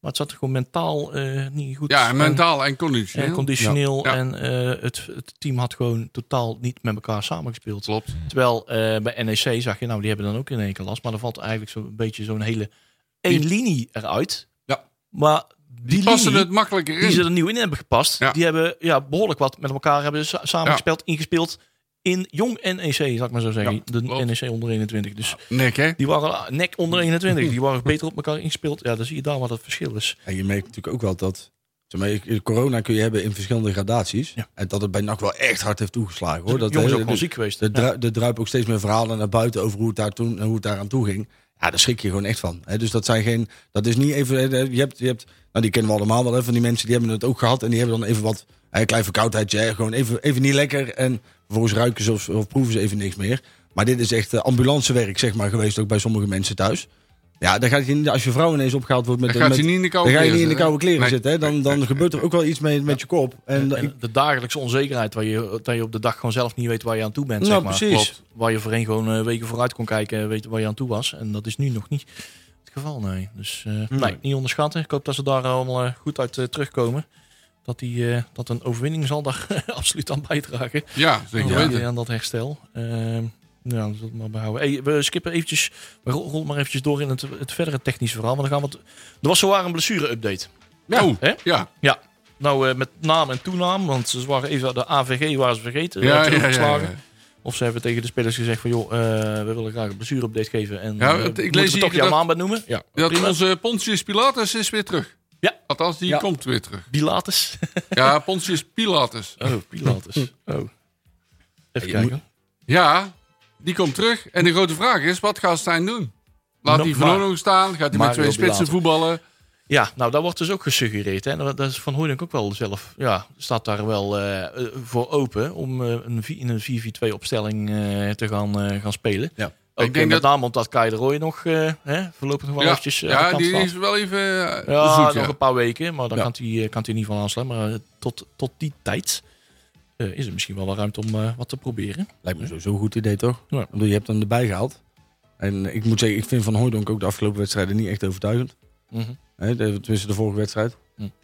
[SPEAKER 4] Maar het zat er gewoon mentaal eh, niet goed.
[SPEAKER 5] ja en
[SPEAKER 4] En-
[SPEAKER 5] mentaal en
[SPEAKER 4] en
[SPEAKER 5] conditioneel.
[SPEAKER 4] conditioneel.
[SPEAKER 5] Ja.
[SPEAKER 4] En eh, het, het team had gewoon totaal niet met elkaar samengespeeld.
[SPEAKER 5] Klopt.
[SPEAKER 4] Terwijl eh, bij NEC zag je, nou, die hebben dan ook in één keer last. Maar er valt eigenlijk zo'n beetje zo'n hele één linie eruit.
[SPEAKER 5] Ja.
[SPEAKER 4] Maar die,
[SPEAKER 5] Die passen
[SPEAKER 4] linie
[SPEAKER 5] het makkelijker
[SPEAKER 4] die ze
[SPEAKER 5] in.
[SPEAKER 4] er nieuw in hebben gepast,
[SPEAKER 5] Ja.
[SPEAKER 4] die hebben ja, behoorlijk wat met elkaar hebben sa- samengespeeld, ingespeeld in jong NEC, zal ik maar zo zeggen.
[SPEAKER 5] Ja,
[SPEAKER 4] de
[SPEAKER 5] klopt.
[SPEAKER 4] NEC onder 21. Dus
[SPEAKER 5] Nek, hè?
[SPEAKER 4] die waren ah, nek onder 21. Die waren beter op elkaar ingespeeld. Ja, dan zie je daar wat het verschil is.
[SPEAKER 3] En je merkt natuurlijk ook wel dat... Corona kun je hebben in verschillende gradaties.
[SPEAKER 4] Ja.
[SPEAKER 3] En dat het bij NAC wel echt hard heeft toegeslagen. Hoor. Dat de-
[SPEAKER 4] ook
[SPEAKER 3] de-
[SPEAKER 4] ziek geweest.
[SPEAKER 3] Er
[SPEAKER 4] Ja.
[SPEAKER 3] druipen ook steeds meer verhalen naar buiten over hoe het daar, toen, hoe het daar aan toe ging. Ja, daar schrik je gewoon echt van. Hè. Dus dat zijn geen. Dat is niet even. hè, Je hebt, je hebt, nou, die kennen we allemaal wel. Hè, van die mensen die hebben het ook gehad. En die hebben dan even wat. Een klein verkoudheidje. Hè, gewoon even, even niet lekker. En vervolgens ruiken ze of, of proeven ze even niks meer. Maar dit is echt eh, ambulancewerk, zeg maar, geweest. Ook bij sommige mensen thuis. Ja, dan gaat je, niet- als je vrouw ineens opgehaald wordt met.
[SPEAKER 5] Dan gaat
[SPEAKER 3] met
[SPEAKER 5] je niet in de koude
[SPEAKER 3] dan ga je niet
[SPEAKER 5] kleren
[SPEAKER 3] in de koude kleren
[SPEAKER 5] Nee.
[SPEAKER 3] zitten. Hè. Dan, dan gebeurt er ook wel iets mee met je kop. En,
[SPEAKER 4] En de dagelijkse onzekerheid, waar je, dat je op de dag gewoon zelf niet weet waar je aan toe bent.
[SPEAKER 3] nou,
[SPEAKER 4] zeg maar.
[SPEAKER 3] precies.
[SPEAKER 5] Klopt.
[SPEAKER 4] Waar je voorheen gewoon eh, weken vooruit kon kijken en weten waar je aan toe was. En dat is nu nog niet het geval, nee. Dus eh, nee, niet onderschatten. Ik hoop dat ze daar allemaal eh, goed uit eh, terugkomen. Dat, die, eh, dat een overwinning zal daar *laughs* absoluut aan bijdragen.
[SPEAKER 5] Ja, zeker
[SPEAKER 4] Ja,
[SPEAKER 5] weten.
[SPEAKER 4] aan dat herstel. Ehm ja, dat maar behouden. Hey, we skippen eventjes, we rol- rollen maar eventjes door in het, het verdere technische verhaal. Want dan gaan we het, er was zowaar een blessure-update.
[SPEAKER 5] Oh,
[SPEAKER 4] Hè?
[SPEAKER 5] ja.
[SPEAKER 4] Ja, nou eh, met naam en toenaam, want ze waren even de AVG waren ze vergeten.
[SPEAKER 5] Ja,
[SPEAKER 4] Ja,
[SPEAKER 5] ja, ja, ja.
[SPEAKER 4] Of ze hebben tegen de spelers gezegd van joh, eh, we willen graag een blessure-update geven. En
[SPEAKER 5] Ja,
[SPEAKER 4] eh,
[SPEAKER 5] ik lees
[SPEAKER 4] toch jouw naam bij noemen? Ja,
[SPEAKER 5] Dat onze Pontius Pilatus is weer terug.
[SPEAKER 4] Ja.
[SPEAKER 5] Althans, die
[SPEAKER 3] Ja.
[SPEAKER 5] komt weer terug.
[SPEAKER 4] Pilatus.
[SPEAKER 5] Ja, Pontius Pilatus.
[SPEAKER 4] Oh, Pilatus. *laughs* Oh. Even kijken.
[SPEAKER 5] Ja, die komt terug. En de grote vraag is, wat gaat Stijn doen? Laat hij Van
[SPEAKER 4] maar.
[SPEAKER 5] Hooydonk staan? Gaat hij met twee spitsen voetballen?
[SPEAKER 4] Ja, nou, daar wordt dus ook gesuggereerd. Hè. En Dat dat is Van Hooydonk ook wel zelf. Ja, staat daar wel eh, voor open om eh, een, in een 4-4-2 opstelling eh, te gaan, gaan spelen.
[SPEAKER 3] Ja.
[SPEAKER 4] Ook
[SPEAKER 5] Ik denk
[SPEAKER 4] met
[SPEAKER 5] dat-
[SPEAKER 4] name omdat Kai de Roy nog eh, hè, voorlopig nog wel
[SPEAKER 5] Ja,
[SPEAKER 4] eventjes eh,
[SPEAKER 5] ja die
[SPEAKER 4] staat.
[SPEAKER 5] is wel even eh,
[SPEAKER 4] Ja,
[SPEAKER 5] zoet,
[SPEAKER 4] nog
[SPEAKER 5] ja.
[SPEAKER 4] een paar weken, maar dan
[SPEAKER 3] Ja.
[SPEAKER 4] kan hij kan hij in ieder geval aanslaan. Maar tot, tot die tijd eh, is er misschien wel wel ruimte om eh, wat te proberen.
[SPEAKER 3] Lijkt me sowieso een goed idee, toch?
[SPEAKER 4] Ja.
[SPEAKER 3] Ik bedoel, je hebt hem erbij gehaald. En ik moet zeggen, ik vind Van Hooydonk ook de afgelopen wedstrijden niet echt overtuigend. Hè, de, tenminste, de vorige wedstrijd.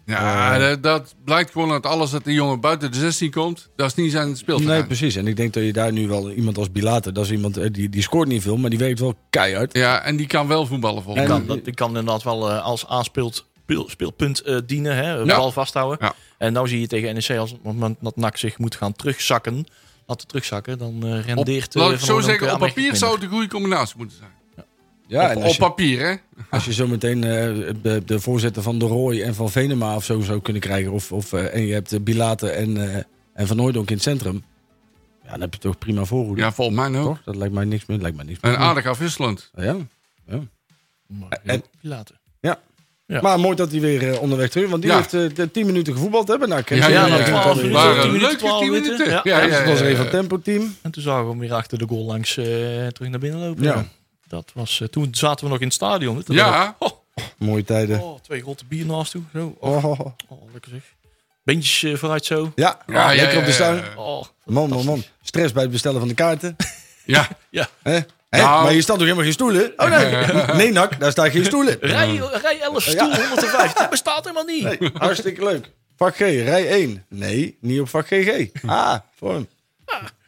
[SPEAKER 5] Ja,
[SPEAKER 3] Eh.
[SPEAKER 5] dat, dat blijkt gewoon uit alles dat de jongen buiten de 16 komt. Dat is niet zijn speelterrein.
[SPEAKER 3] Nee, precies. En ik denk dat je daar nu wel iemand als Bilater, dat is iemand eh, die, die scoort niet veel, maar die werkt wel keihard.
[SPEAKER 5] Ja, en die kan wel voetballen volgens
[SPEAKER 3] En-
[SPEAKER 5] mij.
[SPEAKER 4] kan, dat, die kan inderdaad wel eh, als aanspeelt speel- speelpunt eh, dienen, hè,
[SPEAKER 5] Ja.
[SPEAKER 4] bal vasthouden.
[SPEAKER 5] Ja.
[SPEAKER 4] En nou zie je tegen NEC als op het moment dat NAC zich moet gaan terugzakken, laten terugzakken, dan rendeert...
[SPEAKER 5] Op, laat ik zo zeggen, op papier
[SPEAKER 4] minder.
[SPEAKER 5] zou het een goede combinatie moeten zijn.
[SPEAKER 3] Ja, en
[SPEAKER 5] op,
[SPEAKER 3] als
[SPEAKER 5] op
[SPEAKER 3] je,
[SPEAKER 5] papier, hè?
[SPEAKER 3] als je zo meteen eh, de, de voorzitter van de Roy en van Venema of zo zou kunnen krijgen, of, of, eh, en je hebt eh, Bilater en, eh, en Van Hooydonk in het centrum, ja, dan heb je toch prima voorhoede.
[SPEAKER 5] Ja, volgens mij ook.
[SPEAKER 3] Toch? Dat lijkt mij niks meer. Lijkt mij niks meer.
[SPEAKER 5] En aardig afwisselend.
[SPEAKER 3] Ja.
[SPEAKER 4] Maar,
[SPEAKER 3] En-
[SPEAKER 4] ja, later. Ja.
[SPEAKER 3] Maar mooi dat hij weer onderweg terug Want die
[SPEAKER 5] Ja.
[SPEAKER 3] heeft de 10 minuten gevoetbald hebben. Nou,
[SPEAKER 5] Ja, ja,
[SPEAKER 4] Ja,
[SPEAKER 5] ja,
[SPEAKER 4] na 12
[SPEAKER 5] Het
[SPEAKER 4] minuten,
[SPEAKER 5] waren
[SPEAKER 4] 10 minuten,
[SPEAKER 5] leuke
[SPEAKER 4] 12
[SPEAKER 5] 10
[SPEAKER 4] minuten.
[SPEAKER 5] minuten.
[SPEAKER 4] Ja.
[SPEAKER 5] Ja, ja,
[SPEAKER 3] dat was
[SPEAKER 5] ja,
[SPEAKER 3] er een
[SPEAKER 5] ja.
[SPEAKER 3] van het tempo-team.
[SPEAKER 4] En toen zagen we hem weer achter de goal langs eh, terug naar binnen lopen.
[SPEAKER 3] Ja.
[SPEAKER 4] Dat was, eh, toen zaten we nog in het stadion. Toen
[SPEAKER 5] Ja.
[SPEAKER 4] Oh,
[SPEAKER 3] Mooie tijden.
[SPEAKER 4] oh, twee grote bier naast toe. Zo. Oh,
[SPEAKER 3] Oh, oh,
[SPEAKER 4] lekker zeg. Beentjes eh, vooruit zo.
[SPEAKER 3] Ja,
[SPEAKER 5] Ja, ja,
[SPEAKER 3] lekker op de stuin.
[SPEAKER 5] ja, ja.
[SPEAKER 4] Oh,
[SPEAKER 3] Man, man, man. Stress bij het bestellen van de kaarten. *laughs*
[SPEAKER 5] Ja,
[SPEAKER 4] ja.
[SPEAKER 3] Hè? Hè?
[SPEAKER 5] Nou.
[SPEAKER 3] Maar hier staat toch helemaal geen stoelen? Oh nee, *laughs* nee Nak, daar staan geen stoelen. *laughs*
[SPEAKER 4] Rij, rij 11 stoel 105. Dat bestaat helemaal niet.
[SPEAKER 3] Nee, hartstikke leuk. Vak G, rij 1. Nee, niet op vak GG. Ah, voor hem.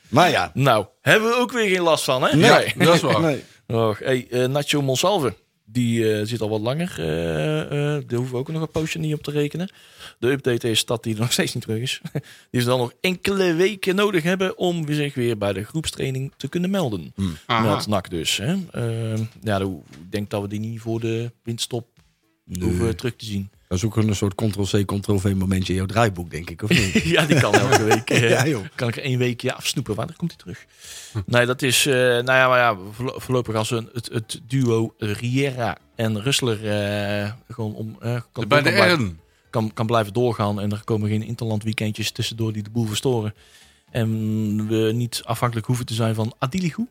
[SPEAKER 3] Maar ja.
[SPEAKER 4] Nou, hebben we ook weer geen last van, hè?
[SPEAKER 3] Nee,
[SPEAKER 5] dat is waar.
[SPEAKER 3] Nee.
[SPEAKER 4] Hey, eh, Nacho Monsalve. Die eh, zit al wat langer. eh daar hoeven we ook nog een poosje niet op te rekenen. De update is dat hij er nog steeds niet terug is. *laughs* Die zal nog enkele weken nodig hebben om zich weer bij de groepstraining te kunnen melden.
[SPEAKER 5] Aha.
[SPEAKER 4] Meldt NAC dus. Hè? Ehm, ja, dan- ik denk dat we die niet voor de winststop hoeven terug te zien.
[SPEAKER 3] Dat is ook een soort ctrl-c, ctrl-v momentje in jouw draaiboek, denk ik, of niet? *laughs*
[SPEAKER 4] ja, die kan elke week. eh,
[SPEAKER 3] Ja, joh.
[SPEAKER 4] Kan ik er één weekje afsnoepen. Wanneer komt hij terug? Nee, dat is... eh, nou ja, maar ja, voorlo- voorlopig als een, het, het duo Riera en Rustler eh, gewoon om... eh, kan,
[SPEAKER 5] Bij de
[SPEAKER 4] kan, blijven, kan, kan blijven doorgaan. En er komen geen interland weekendjes tussendoor die de boel verstoren. En we niet afhankelijk hoeven te zijn van Adiligu.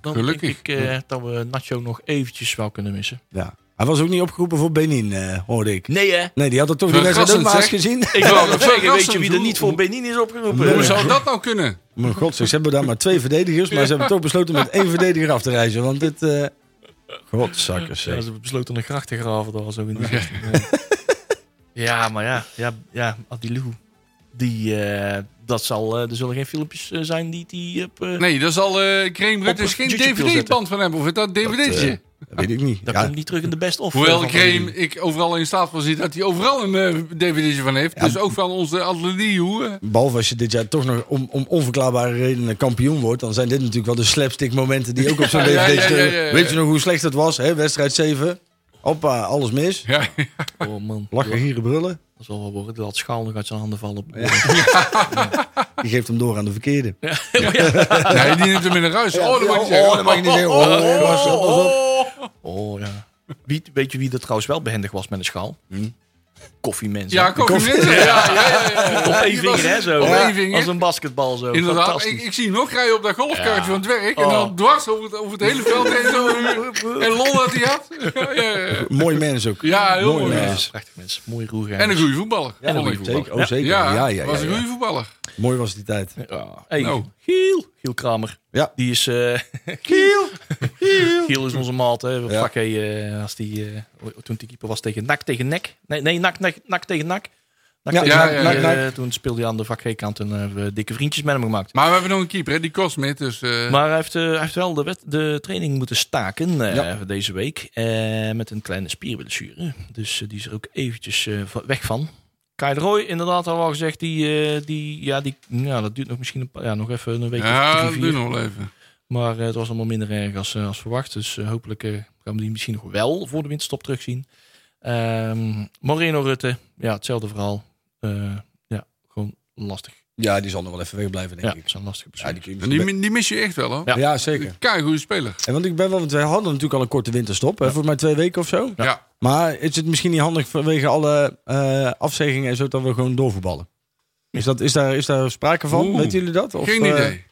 [SPEAKER 4] Dan
[SPEAKER 5] Gelukkig.
[SPEAKER 4] denk ik dat we Nacho nog eventjes wel kunnen missen.
[SPEAKER 3] Ja. Hij was ook niet opgeroepen voor Benin, eh, hoorde ik.
[SPEAKER 4] Nee hè?
[SPEAKER 3] Nee, die had er toch die wedstrijd ook
[SPEAKER 5] Verrassend,
[SPEAKER 3] maar eens
[SPEAKER 5] zeg.
[SPEAKER 3] gezien.
[SPEAKER 4] Ik wil nog *laughs* zeggen, weet je wie er niet voor Benin is opgeroepen?
[SPEAKER 3] Nee.
[SPEAKER 5] Hoe zou dat nou kunnen?
[SPEAKER 3] Mijn god, zeg, ze hebben daar maar twee verdedigers, maar ze hebben toch besloten met één verdediger af te reizen. Want dit... eh Godzakkers,
[SPEAKER 4] Ja,
[SPEAKER 3] zeg.
[SPEAKER 4] ze hebben besloten een gracht te graven daar zo in die. Ja, maar ja, ja, ja Adilou. Die, eh, dat zal, eh, er zullen geen filmpjes eh, zijn die die op... eh
[SPEAKER 5] Nee, dat zal eh
[SPEAKER 4] Op
[SPEAKER 5] is geen
[SPEAKER 4] YouTube wil
[SPEAKER 5] DVD-band van hebben. Of is dat een DVD'tje?
[SPEAKER 3] Dat weet ik niet.
[SPEAKER 4] dat
[SPEAKER 3] Ja,
[SPEAKER 4] komt niet terug in de best-of.
[SPEAKER 5] Hoewel
[SPEAKER 4] eh, Adilou.
[SPEAKER 5] ik overal in staat van zie dat hij overal een eh, DVD'tje van heeft. Dus ook van onze Adelie. eh.
[SPEAKER 3] Behalve als je dit jaar toch nog om, om onverklaarbare redenen kampioen wordt, dan zijn dit natuurlijk wel de slapstick momenten die ook op zo'n *laughs*
[SPEAKER 5] Ja, ja,
[SPEAKER 3] DVD
[SPEAKER 5] ja,
[SPEAKER 3] steunen.
[SPEAKER 5] ja, ja, ja.
[SPEAKER 3] Weet je nog hoe slecht het was? Hè? Wedstrijd 7. Hoppa, alles mis.
[SPEAKER 5] Ja,
[SPEAKER 4] Oh man.
[SPEAKER 3] Lachen, gieren, brullen.
[SPEAKER 4] Dat zal wel worden. Dat schaal nog uit zijn handen vallen. *laughs*
[SPEAKER 3] Die geeft hem door aan de verkeerde.
[SPEAKER 5] nee, die neemt hem in een ruis. oh, dat mag je
[SPEAKER 3] oh,
[SPEAKER 5] zeggen.
[SPEAKER 3] dat mag je niet zeggen. Oh, oh, pas op.
[SPEAKER 4] Oh ja. Wie, weet je wie er trouwens wel behendig was met een schaal? Koffiemensen.
[SPEAKER 5] Ja, kom je mensen. Ja, ja, ja, ja.
[SPEAKER 4] Op één vinger, hè, zo.
[SPEAKER 5] Op
[SPEAKER 4] Ja.
[SPEAKER 5] één vinger.
[SPEAKER 4] Als een basketbal, zo.
[SPEAKER 5] Inderdaad,
[SPEAKER 4] Fantastisch.
[SPEAKER 5] ik, ik zie hem nog rijden op dat golfkartje
[SPEAKER 4] Ja.
[SPEAKER 5] van het werk. En
[SPEAKER 4] Oh.
[SPEAKER 5] dan dwars over het, over het hele veld heen. Zo, en lol dat hij had. Ja, ja, ja.
[SPEAKER 3] Mooi mens ook.
[SPEAKER 5] Ja, heel
[SPEAKER 3] Mooi
[SPEAKER 5] mooi.
[SPEAKER 4] Ja,
[SPEAKER 5] mens.
[SPEAKER 4] prachtig mens. Mooi roer.
[SPEAKER 5] En een goede voetballer.
[SPEAKER 4] En een goede voetballer.
[SPEAKER 3] Zeker, oh, zeker.
[SPEAKER 5] Ja,
[SPEAKER 3] Ja, ja,
[SPEAKER 5] was
[SPEAKER 3] ja,
[SPEAKER 5] een
[SPEAKER 3] ja.
[SPEAKER 5] goede voetballer.
[SPEAKER 3] Mooi was die tijd.
[SPEAKER 4] Ja. Hey,
[SPEAKER 5] Nou.
[SPEAKER 4] Giel. Giel Kramer.
[SPEAKER 3] Ja.
[SPEAKER 4] Die is... eh *laughs*
[SPEAKER 3] Kiel.
[SPEAKER 4] Giel is onze maat. Hè.
[SPEAKER 3] Ja.
[SPEAKER 4] Pak hij, eh, als die, eh, toen die keeper was tegen nak tegen nek. Nee, nee nak, nak, nak tegen nak. Nak
[SPEAKER 3] Ja,
[SPEAKER 4] tegen
[SPEAKER 5] ja,
[SPEAKER 4] nak.
[SPEAKER 5] ja, ja,
[SPEAKER 3] ja.
[SPEAKER 4] toen speelde hij aan de vak G-kant en hebben we dikke vriendjes met hem gemaakt.
[SPEAKER 5] Maar we hebben nog een keeper, hè, die kost mee. Dus, eh,
[SPEAKER 4] Maar hij heeft, eh, hij heeft wel de, wet, de training moeten staken eh,
[SPEAKER 3] Ja.
[SPEAKER 4] deze week. eh, met een kleine spierblessure. Dus die is er ook eventjes eh, weg van. Kai de Roy, inderdaad, al wel gezegd. Die, eh, die, ja, die, ja, dat duurt nog misschien een, paar- ja, nog even een week
[SPEAKER 5] ja,
[SPEAKER 4] of
[SPEAKER 5] dat
[SPEAKER 4] drie, vier.
[SPEAKER 5] we nog wel even.
[SPEAKER 4] Maar eh, het was allemaal minder erg als, eh, als verwacht. Dus hopelijk gaan we die misschien nog wel voor de winterstop terugzien. Ehm Moreno Rutte, ja, hetzelfde verhaal. Ja, gewoon lastig.
[SPEAKER 3] Ja, die zal nog wel even wegblijven, denk
[SPEAKER 4] Ja,
[SPEAKER 3] ik.
[SPEAKER 4] zijn lastige
[SPEAKER 3] Ja, die
[SPEAKER 4] blessures.
[SPEAKER 3] kun je
[SPEAKER 5] En
[SPEAKER 3] misschien
[SPEAKER 5] die, die mis je echt wel, hoor.
[SPEAKER 4] Ja.
[SPEAKER 3] be- ja, zeker.
[SPEAKER 5] Kei goede speler.
[SPEAKER 3] En want ik ben wel, want wij hadden natuurlijk al een korte winterstop, hè, voor mij twee weken of zo.
[SPEAKER 5] Ja.
[SPEAKER 3] Maar is het misschien niet handig vanwege alle eh afzeggingen en zo dat we gewoon doorvoetballen? Is, dat, is, daar, is daar sprake van?
[SPEAKER 5] Oeh.
[SPEAKER 3] Weten jullie dat? Of,
[SPEAKER 5] Geen
[SPEAKER 3] eh,
[SPEAKER 5] idee.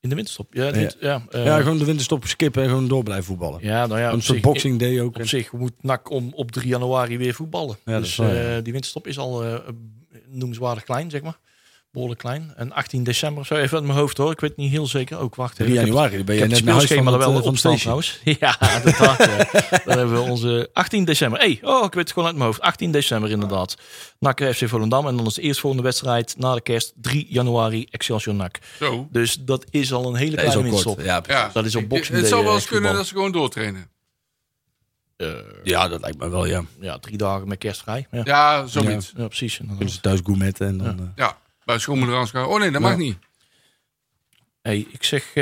[SPEAKER 4] In de winterstop. Ja, dit, ja. eh,
[SPEAKER 3] ja, gewoon de winterstop skippen en gewoon door blijven voetballen.
[SPEAKER 4] ja, nou ja,
[SPEAKER 3] een soort
[SPEAKER 4] zich-
[SPEAKER 3] boxing day ook.
[SPEAKER 4] Op zich moet NAC om op 3 januari weer voetballen.
[SPEAKER 3] Ja, dat
[SPEAKER 4] dus
[SPEAKER 3] is waar,
[SPEAKER 4] eh, die winterstop is al eh, noemenswaardig klein, zeg maar. Behoorlijk klein. En 18 december, zo even uit mijn hoofd hoor. Ik weet het niet heel zeker. Ook wacht.
[SPEAKER 3] 3
[SPEAKER 4] ik heb-
[SPEAKER 3] januari, dan ben je net naar huis van
[SPEAKER 4] er wel
[SPEAKER 3] eh, van
[SPEAKER 4] op
[SPEAKER 3] het
[SPEAKER 4] staan
[SPEAKER 3] station.
[SPEAKER 4] trouwens. *laughs* Ja, ja. Dan *laughs* hebben we onze 18 december. Hey, oh, ik weet het gewoon uit mijn hoofd. 18 december inderdaad. NAC FC Volendam. En dan is de eerstvolgende wedstrijd na de kerst 3 januari Excelsior NAC.
[SPEAKER 5] Zo.
[SPEAKER 4] Dus dat is al een hele
[SPEAKER 3] Dat
[SPEAKER 4] kleine winterstop.
[SPEAKER 3] Ja.
[SPEAKER 4] Dat is op Boxing
[SPEAKER 5] Het zou wel
[SPEAKER 4] eh,
[SPEAKER 5] eens kunnen dat ze gewoon doortrainen.
[SPEAKER 4] Eh,
[SPEAKER 3] ja, dat lijkt me wel, ja.
[SPEAKER 4] ja, drie dagen met kerstvrij. Ja,
[SPEAKER 5] Ja, zoiets.
[SPEAKER 4] ja precies. En dan-
[SPEAKER 3] Kunnen ze thuis gourmetten en dan...
[SPEAKER 5] Ja. Bij schoonmoeder aanschouwen. Oh nee, dat
[SPEAKER 3] Ja.
[SPEAKER 5] mag niet.
[SPEAKER 4] Hey, ik zeg, eh,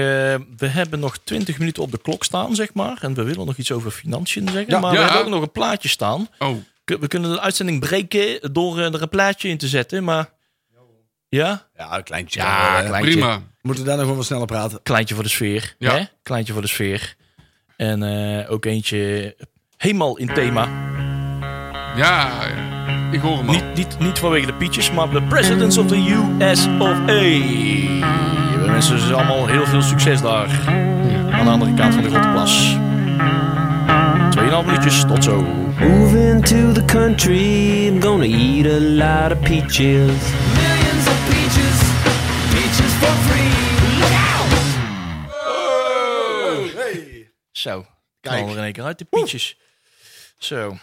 [SPEAKER 4] we hebben nog 20 minuten op de klok staan, zeg maar. En we willen nog iets over financiën zeggen.
[SPEAKER 3] Ja.
[SPEAKER 4] maar we hebben ook nog een plaatje staan.
[SPEAKER 5] Oh.
[SPEAKER 4] We kunnen de uitzending breken door eh, er een plaatje in te zetten. Maar ja,
[SPEAKER 3] ja, een kleintje.
[SPEAKER 4] Ja, kleintje.
[SPEAKER 5] Prima.
[SPEAKER 3] Moeten we daar nog wat sneller praten?
[SPEAKER 4] kleintje voor de sfeer.
[SPEAKER 5] Ja.
[SPEAKER 4] Hè? Kleintje voor de sfeer. En eh, ook eentje helemaal in thema.
[SPEAKER 5] Ja, ja. Ik hoor hem al.
[SPEAKER 4] Niet, niet, niet vanwege de pietjes, maar de presidents of the US of A. We wensen ze allemaal heel veel succes daar. Aan de andere kant van de grote plas. 2,5 minuutjes, tot zo.
[SPEAKER 6] Moving to the country, I'm gonna eat a lot of peaches.
[SPEAKER 7] Millions of peaches, peaches for free. Look out!
[SPEAKER 4] Zo, knal er in één keer uit, de pietjes. Zo.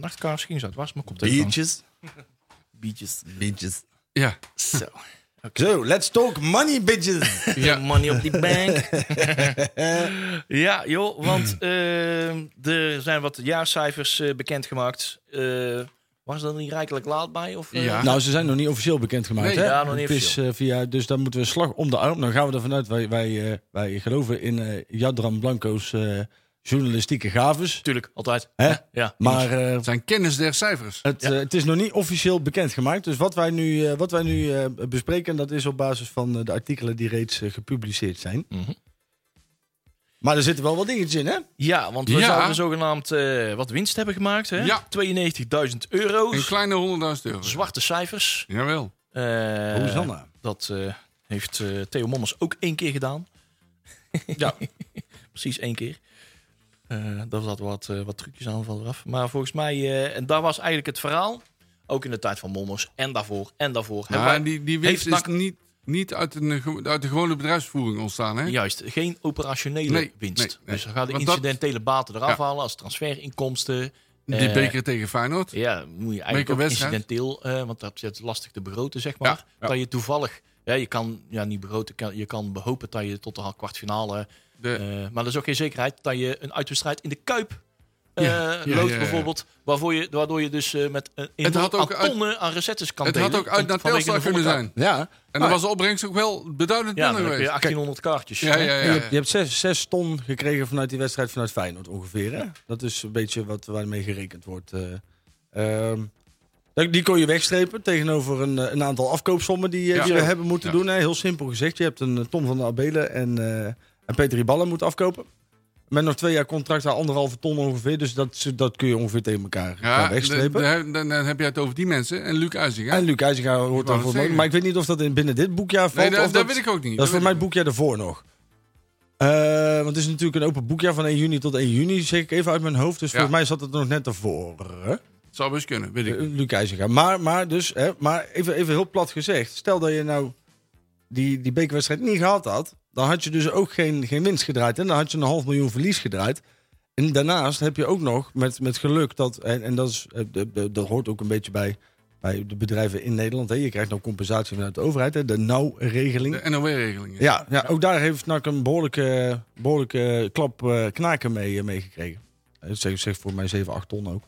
[SPEAKER 4] Nachtkaars ging, zou het was, maar komt even
[SPEAKER 3] Biertjes.
[SPEAKER 4] Bietjes.
[SPEAKER 3] Biertjes.
[SPEAKER 5] Ja,
[SPEAKER 4] Zo.
[SPEAKER 3] Zo, let's talk money, bitches. *laughs*
[SPEAKER 5] ja.
[SPEAKER 4] Money op die bank. *laughs* ja, joh, want eh, er zijn wat jaarcijfers eh, bekendgemaakt. Eh, was er niet rijkelijk laat bij? Of?
[SPEAKER 5] Ja.
[SPEAKER 3] Nou, ze zijn nog niet officieel bekendgemaakt.
[SPEAKER 5] Nee,
[SPEAKER 3] hè?
[SPEAKER 4] ja, nog niet
[SPEAKER 3] is, via, dus dan moeten we slag om de arm. Dan gaan we ervan uit, wij, wij, eh, wij geloven in eh Jadran Blanco's eh, journalistieke gaves.
[SPEAKER 4] Tuurlijk, altijd.
[SPEAKER 3] Hè?
[SPEAKER 4] Ja.
[SPEAKER 3] Maar eh,
[SPEAKER 5] Het zijn kennis der cijfers.
[SPEAKER 3] het, eh, het is nog niet officieel bekendgemaakt. Dus wat wij nu, eh, wat wij nu eh, bespreken, dat is op basis van de artikelen die reeds gepubliceerd zijn.
[SPEAKER 4] Mhm.
[SPEAKER 3] Maar er zitten wel wat dingetjes in, hè?
[SPEAKER 4] Ja, want we
[SPEAKER 5] Ja.
[SPEAKER 4] zouden zogenaamd eh, wat winst hebben gemaakt. Hè?
[SPEAKER 5] Ja.
[SPEAKER 4] 92.000 euro's.
[SPEAKER 5] Een kleine 100.000 euro.
[SPEAKER 4] Zwarte cijfers.
[SPEAKER 5] Jawel.
[SPEAKER 4] Eh,
[SPEAKER 3] Hosanna.
[SPEAKER 4] dat eh, heeft eh, Theo Mommers ook één keer gedaan.
[SPEAKER 3] Ja. *laughs*
[SPEAKER 4] Precies één keer. Eh daar zaten wat, eh, wat trucjes aan van eraf. Maar volgens mij, eh, en daar was eigenlijk het verhaal. Ook in de tijd van Mommers. En daarvoor, en daarvoor.
[SPEAKER 5] Ja,
[SPEAKER 4] wij-
[SPEAKER 5] die, die winst is niet, niet uit, een, uit de gewone bedrijfsvoering ontstaan. Hè?
[SPEAKER 4] Juist, geen operationele
[SPEAKER 5] Nee,
[SPEAKER 4] winst.
[SPEAKER 5] nee, nee.
[SPEAKER 4] Dus we gaan de
[SPEAKER 5] Want dat-
[SPEAKER 4] incidentele baten eraf
[SPEAKER 5] Ja.
[SPEAKER 4] halen als transferinkomsten.
[SPEAKER 5] Die beker tegen Feyenoord.
[SPEAKER 4] Ja, moet je eigenlijk ook incidenteel, want dat is lastig te begroten, zeg maar.
[SPEAKER 5] Ja.
[SPEAKER 4] Dat je toevallig, ja, je kan ja, niet begroten, kan- je kan behopen dat je tot de kwartfinale,
[SPEAKER 5] De,
[SPEAKER 4] eh, maar er is ook geen zekerheid dat je een uitwedstrijd in de Kuip eh
[SPEAKER 5] Ja, ja,
[SPEAKER 4] loopt
[SPEAKER 5] ja, ja.
[SPEAKER 4] bijvoorbeeld, waarvoor je, waardoor je dus eh, met een enorm
[SPEAKER 5] had ook
[SPEAKER 4] aan
[SPEAKER 5] uit-
[SPEAKER 4] tonnen aan recettes kan
[SPEAKER 5] het
[SPEAKER 4] delen.
[SPEAKER 5] had ook uit naar
[SPEAKER 4] de
[SPEAKER 5] Telstar kunnen zijn.
[SPEAKER 3] Ja.
[SPEAKER 5] En dan was de opbrengst ook wel beduidend
[SPEAKER 4] dan
[SPEAKER 5] minder geweest.
[SPEAKER 4] 1800 kaartjes.
[SPEAKER 5] Ja,
[SPEAKER 4] hè?
[SPEAKER 5] ja,
[SPEAKER 3] En
[SPEAKER 5] ja.
[SPEAKER 3] je, hebt, je hebt zes, zes ton gekregen vanuit die wedstrijd vanuit Feyenoord ongeveer. Hè? Dat is een beetje wat waarmee gerekend wordt. eh. Ehm, dat- die kon je wegstrepen tegenover een, een aantal afkoopsommen die,
[SPEAKER 5] Ja.
[SPEAKER 3] die we hebben moeten
[SPEAKER 5] Ja.
[SPEAKER 3] doen. Hè? Heel simpel gezegd. Je hebt een Tom van der Abelen en, eh en Peter Ballen moeten afkopen. Met nog twee jaar contract aan anderhalve ton ongeveer. Dus dat, dat kun je ongeveer tegen elkaar,
[SPEAKER 5] Ja,
[SPEAKER 3] wegstrepen.
[SPEAKER 5] dan, dan heb je het over die mensen. En Luc Uizing, hè?
[SPEAKER 3] en Luc IJzinga hoort dan. Maar ik weet niet of dat in binnen dit boekjaar valt.
[SPEAKER 5] Nee, dat, dat weet ik ook niet.
[SPEAKER 3] dat is voor
[SPEAKER 5] weet
[SPEAKER 3] mij
[SPEAKER 5] ik
[SPEAKER 3] het boekjaar ervoor nog. Eh, want het is natuurlijk een open boekjaar van 1 juni tot 1 juni, zeg ik even uit mijn hoofd. Dus
[SPEAKER 5] Ja.
[SPEAKER 3] volgens mij zat het nog net ervoor.
[SPEAKER 5] Zou best kunnen, weet ik niet.
[SPEAKER 3] Luc IJzinga. Maar, maar, dus, hè, maar even, even heel plat gezegd. Stel dat je nou die, die bekerwedstrijd niet gehad had. Dan had je dus ook geen, geen winst gedraaid. En dan had je een half miljoen verlies gedraaid. En daarnaast heb je ook nog met, met geluk dat, en, en dat, is, eh, de- de- dat hoort ook een beetje bij, bij de bedrijven in Nederland. Hè. Je krijgt nou compensatie vanuit de overheid, hè, de nauwregeling.
[SPEAKER 5] De NOW-regelingen.
[SPEAKER 3] Ja, ja, ook daar heeft NAC een behoorlijke, behoorlijke klap eh, knaken mee, eh, meegekregen. Dat zegt zeg voor mij 7, 8 ton ook.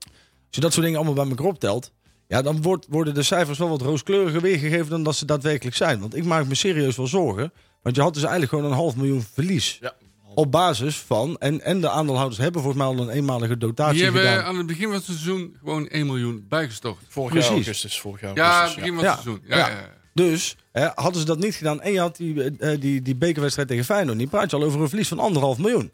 [SPEAKER 3] Als je dat soort dingen allemaal bij elkaar optelt... Ja, dan wordt, worden de cijfers wel wat rooskleuriger weergegeven dan dat ze daadwerkelijk zijn. Want ik maak me serieus wel zorgen. Want je had dus eigenlijk gewoon een half miljoen verlies.
[SPEAKER 4] Ja.
[SPEAKER 3] Op basis van... En, en de aandeelhouders hebben volgens mij al een eenmalige dotatie
[SPEAKER 5] Die hebben
[SPEAKER 3] gedaan.
[SPEAKER 5] aan het begin van het seizoen gewoon 1 miljoen bijgestort.
[SPEAKER 4] Vorig
[SPEAKER 3] Precies.
[SPEAKER 4] jaar augustus, vorig jaar
[SPEAKER 5] Ja,
[SPEAKER 4] augustus,
[SPEAKER 5] begin van het
[SPEAKER 3] Ja.
[SPEAKER 5] seizoen. Ja,
[SPEAKER 3] Ja.
[SPEAKER 5] ja. ja.
[SPEAKER 3] Dus hè, hadden ze dat niet gedaan en je had die, eh, die, die bekerwedstrijd tegen Feyenoord... niet praat je al over een verlies van anderhalf miljoen.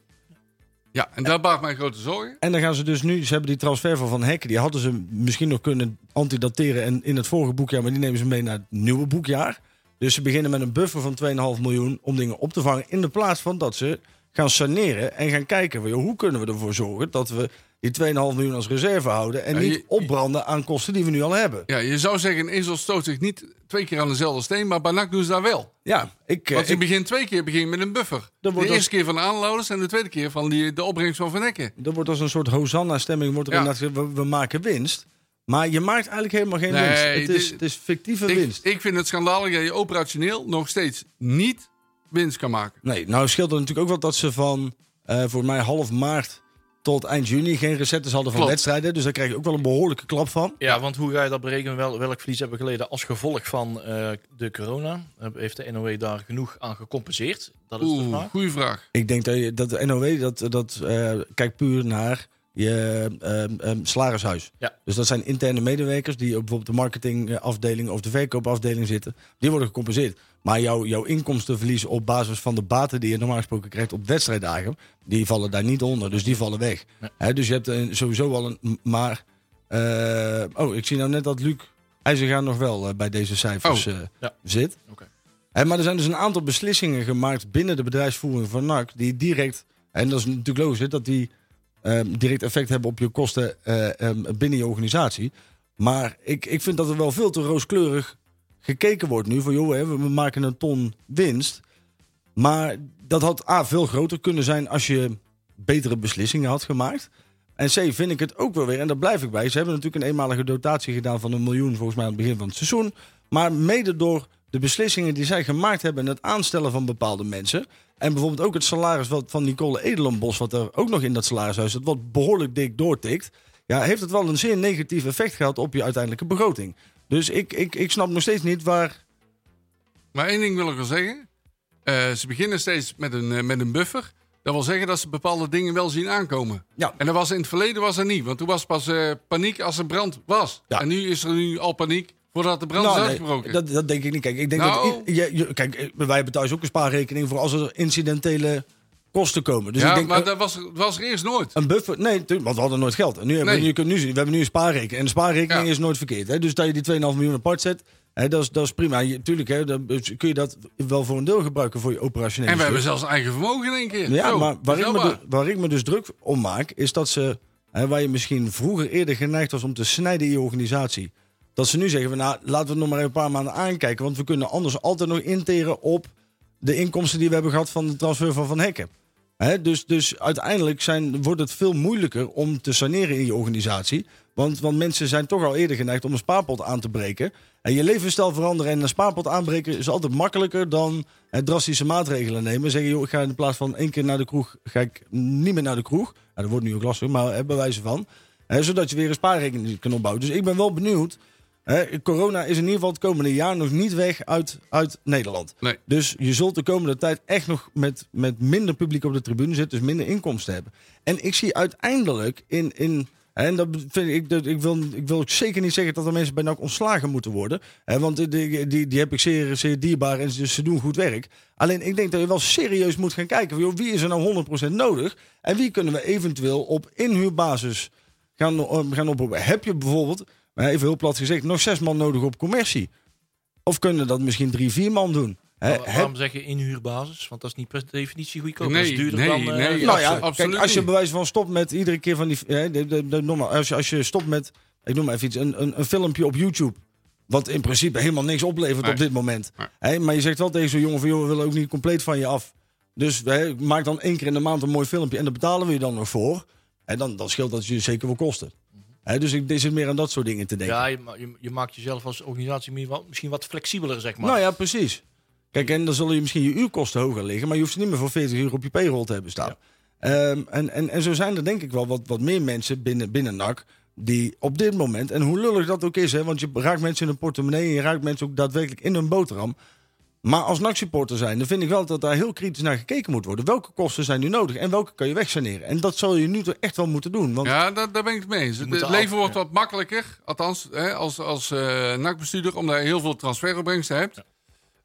[SPEAKER 5] Ja, en daar baart mij grote zorgen.
[SPEAKER 3] En dan gaan ze dus nu, ze hebben die transfer van Van Hekken, die hadden ze misschien nog kunnen antidateren en in het vorige boekjaar, maar die nemen ze mee naar het nieuwe boekjaar. Dus ze beginnen met een buffer van 2,5 miljoen om dingen op te vangen, in de plaats van dat ze gaan saneren en gaan kijken, joh, hoe kunnen we ervoor zorgen dat we die 2,5 miljoen als reserve houden en
[SPEAKER 5] Ja,
[SPEAKER 3] niet
[SPEAKER 5] je-
[SPEAKER 3] opbranden aan kosten die we nu al hebben.
[SPEAKER 5] Ja, je zou zeggen, ezel stoot zich niet twee keer aan dezelfde steen, maar bij NAC doen ze dat wel.
[SPEAKER 3] Ja, ik, eh,
[SPEAKER 5] Want je
[SPEAKER 3] ik
[SPEAKER 5] begint twee keer begin met een buffer. De
[SPEAKER 3] dat-
[SPEAKER 5] eerste keer van de aanlouders en de tweede keer van die, de opbrengst van Van Ecken.
[SPEAKER 3] er wordt als een soort Hosanna-stemming, wordt er
[SPEAKER 5] Ja.
[SPEAKER 3] we, we maken winst. Maar je maakt eigenlijk helemaal geen
[SPEAKER 5] Nee,
[SPEAKER 3] winst. Het is,
[SPEAKER 5] dit-
[SPEAKER 3] het is fictieve
[SPEAKER 5] Ik,
[SPEAKER 3] winst.
[SPEAKER 5] ik vind het schandalig dat je operationeel nog steeds niet winst kan maken.
[SPEAKER 3] Nee, nou scheelt het natuurlijk ook wel dat ze van eh, voor mij half maart tot eind juni geen recettes hadden van
[SPEAKER 5] Klopt.
[SPEAKER 3] wedstrijden. Dus daar krijg je ook wel een behoorlijke klap van.
[SPEAKER 4] Ja, want hoe ga je dat berekenen? Wel, welk verlies hebben we geleden als gevolg van eh, de corona? Heb- Heeft de NOW daar genoeg aan gecompenseerd? Dat is de
[SPEAKER 5] Oeh,
[SPEAKER 4] vraag.
[SPEAKER 5] goede vraag.
[SPEAKER 3] Ik denk dat, je, dat de NOW dat, dat eh, kijkt puur naar je ehm, ehm, salarishuis.
[SPEAKER 4] Ja.
[SPEAKER 3] Dus dat zijn interne medewerkers die op bijvoorbeeld de marketingafdeling of de verkoopafdeling zitten. Die worden gecompenseerd. Maar jouw, jouw inkomstenverlies op basis van de baten die je normaal gesproken krijgt op wedstrijddagen, die vallen daar niet onder. Dus die vallen weg. Dus je hebt een- sowieso al een. Maar. eh, oh, ik zie nou net dat Luc IJzergaan nog wel eh, bij deze cijfers
[SPEAKER 5] Oh,
[SPEAKER 3] eh,
[SPEAKER 4] ja.
[SPEAKER 3] zit.
[SPEAKER 4] Oké.
[SPEAKER 3] Maar er zijn dus een aantal beslissingen gemaakt binnen de bedrijfsvoering van NAC die direct. En dat is natuurlijk logisch, hè, dat die ehm, direct effect hebben op je kosten eh, ehm, binnen je organisatie. Maar ik, ik vind dat er wel veel te rooskleurig gekeken wordt nu. Van joh, we maken een ton winst. Maar dat had A, veel groter kunnen zijn als je betere beslissingen had gemaakt. En C, vind ik het ook wel weer, en daar blijf ik bij. Ze hebben natuurlijk een eenmalige dotatie gedaan van een miljoen volgens mij aan het begin van het seizoen. Maar mede door de beslissingen die zij gemaakt hebben en het aanstellen van bepaalde mensen. En bijvoorbeeld ook het salaris wat, van Nicole Edelenbos, wat er ook nog in dat salarishuis zit, wat behoorlijk dik doortikt. Ja, heeft het wel een zeer negatief effect gehad op je uiteindelijke begroting. Dus ik, ik, ik snap nog steeds niet waar.
[SPEAKER 5] Maar één ding wil ik wel zeggen. Eh, ze beginnen steeds met een, eh, met een buffer. Dat wil zeggen dat ze bepaalde dingen wel zien aankomen.
[SPEAKER 3] Ja.
[SPEAKER 5] En dat was in het verleden was er niet. Want toen was pas eh, paniek als er brand was.
[SPEAKER 3] Ja.
[SPEAKER 5] En nu is er nu al paniek voordat de brand
[SPEAKER 3] Nou,
[SPEAKER 5] is
[SPEAKER 3] nee,
[SPEAKER 5] uitgebroken.
[SPEAKER 3] dat, dat denk ik niet. Kijk, ik denk
[SPEAKER 5] Nou.
[SPEAKER 3] dat. i- je, je- kijk, eh, wij hebben thuis ook een spaarrekening voor als er incidentele kosten komen. Dus
[SPEAKER 5] ja,
[SPEAKER 3] ik denk,
[SPEAKER 5] maar
[SPEAKER 3] eh,
[SPEAKER 5] dat was, was er eerst nooit.
[SPEAKER 3] Een buffer? Nee, want we hadden nooit geld. En nu hebben we, je kunt nu zien, we hebben nu een spaarrekening. En de spaarrekening
[SPEAKER 5] Ja.
[SPEAKER 3] is nooit verkeerd. Hè? Dus dat je die 2,5 miljoen apart zet, hè, dat, is, dat is prima. Je, tuurlijk, hè, dan kun je dat wel voor een deel gebruiken voor je operationele
[SPEAKER 5] En we hebben zelfs eigen vermogen in één keer.
[SPEAKER 3] Ja,
[SPEAKER 5] Zo,
[SPEAKER 3] maar waar ik, me dus, waar ik me dus druk om maak, is dat ze, hè, waar je misschien vroeger eerder geneigd was om te snijden in je organisatie, dat ze nu zeggen, nou, laten we nog maar een paar maanden aankijken, want we kunnen anders altijd nog interen op de inkomsten die we hebben gehad van de transfer van Van Hekken. Hè, dus, dus uiteindelijk zijn, wordt het veel moeilijker om te saneren in je organisatie. Want, want mensen zijn toch al eerder geneigd om een spaarpot aan te breken. En je levensstijl veranderen en een spaarpot aanbreken is altijd makkelijker dan drastische maatregelen nemen. Zeggen, joh, ik ga in plaats van één keer naar de kroeg, ga ik niet meer naar de kroeg. Nou, dat wordt nu ook lastig, maar hè, bij wijze van. Zodat je weer een spaarrekening kan opbouwen. Dus ik ben wel benieuwd. Hè, corona is in ieder geval het komende jaar nog niet weg uit, uit Nederland.
[SPEAKER 5] Nee.
[SPEAKER 3] Dus je zult de komende tijd echt nog met, met minder publiek op de tribune zitten, dus minder inkomsten hebben. En ik zie uiteindelijk in. in en dat vind ik, dat, ik, wil, ik wil ook zeker niet zeggen dat er mensen bij NAC ontslagen moeten worden. Hè, want die, die, die, heb ik zeer, zeer dierbaar en ze, ze doen goed werk. Alleen ik denk dat je wel serieus moet gaan kijken. Joh, wie is er nou 100% nodig? En wie kunnen we eventueel op inhuurbasis gaan, eh, gaan oproepen? Heb je bijvoorbeeld, maar even heel plat gezegd, nog zes man nodig op commercie? Of kunnen dat misschien drie, vier man doen? Heb-
[SPEAKER 4] waarom zeg je inhuurbasis? Want dat is niet per definitie goedkoop.
[SPEAKER 5] Nee,
[SPEAKER 4] dat is duurder
[SPEAKER 5] nee,
[SPEAKER 4] dan... eh,
[SPEAKER 5] nee,
[SPEAKER 3] nou ja,
[SPEAKER 5] absoluut
[SPEAKER 3] kijk, als je wijze van stopt met iedere keer van die. hè, de, de, de, normaal, als, je, als je stopt met. Ik noem maar even iets. Een, een, een filmpje op YouTube. Wat in principe helemaal niks oplevert
[SPEAKER 5] Nee.
[SPEAKER 3] op dit moment.
[SPEAKER 5] Nee.
[SPEAKER 3] Hè, maar je zegt wel tegen zo'n jongen van joh, we willen ook niet compleet van je af. Dus hè, maak dan één keer in de maand een mooi filmpje en daar betalen we je dan nog voor. En dan, dan scheelt dat je zeker wel kosten. Dus ik zit meer aan dat soort dingen te denken.
[SPEAKER 4] Ja, je, je, je maakt jezelf als organisatie misschien wat- misschien wat flexibeler, zeg maar.
[SPEAKER 3] Nou ja, precies. Kijk, en dan zullen je misschien je uurkosten hoger liggen, maar je hoeft ze niet meer voor 40 uur op je payroll te hebben staan. Ehm, en, en, en zo zijn er denk ik wel wat, wat meer mensen binnen, binnen NAC die op dit moment, en hoe lullig dat ook is, hè, want je raakt mensen in hun portemonnee en je raakt mensen ook daadwerkelijk in hun boterham. Maar als NAC-supporter zijn, dan vind ik wel dat daar heel kritisch naar gekeken moet worden. Welke kosten zijn nu nodig en welke kan je wegsaneren? En dat zal je nu toch echt wel moeten doen. Want
[SPEAKER 5] Ja, daar, daar ben ik het mee eens. Het, leven wordt wat makkelijker, althans hè, als, als eh NAC-bestuurder, omdat je heel veel transferopbrengsten hebt.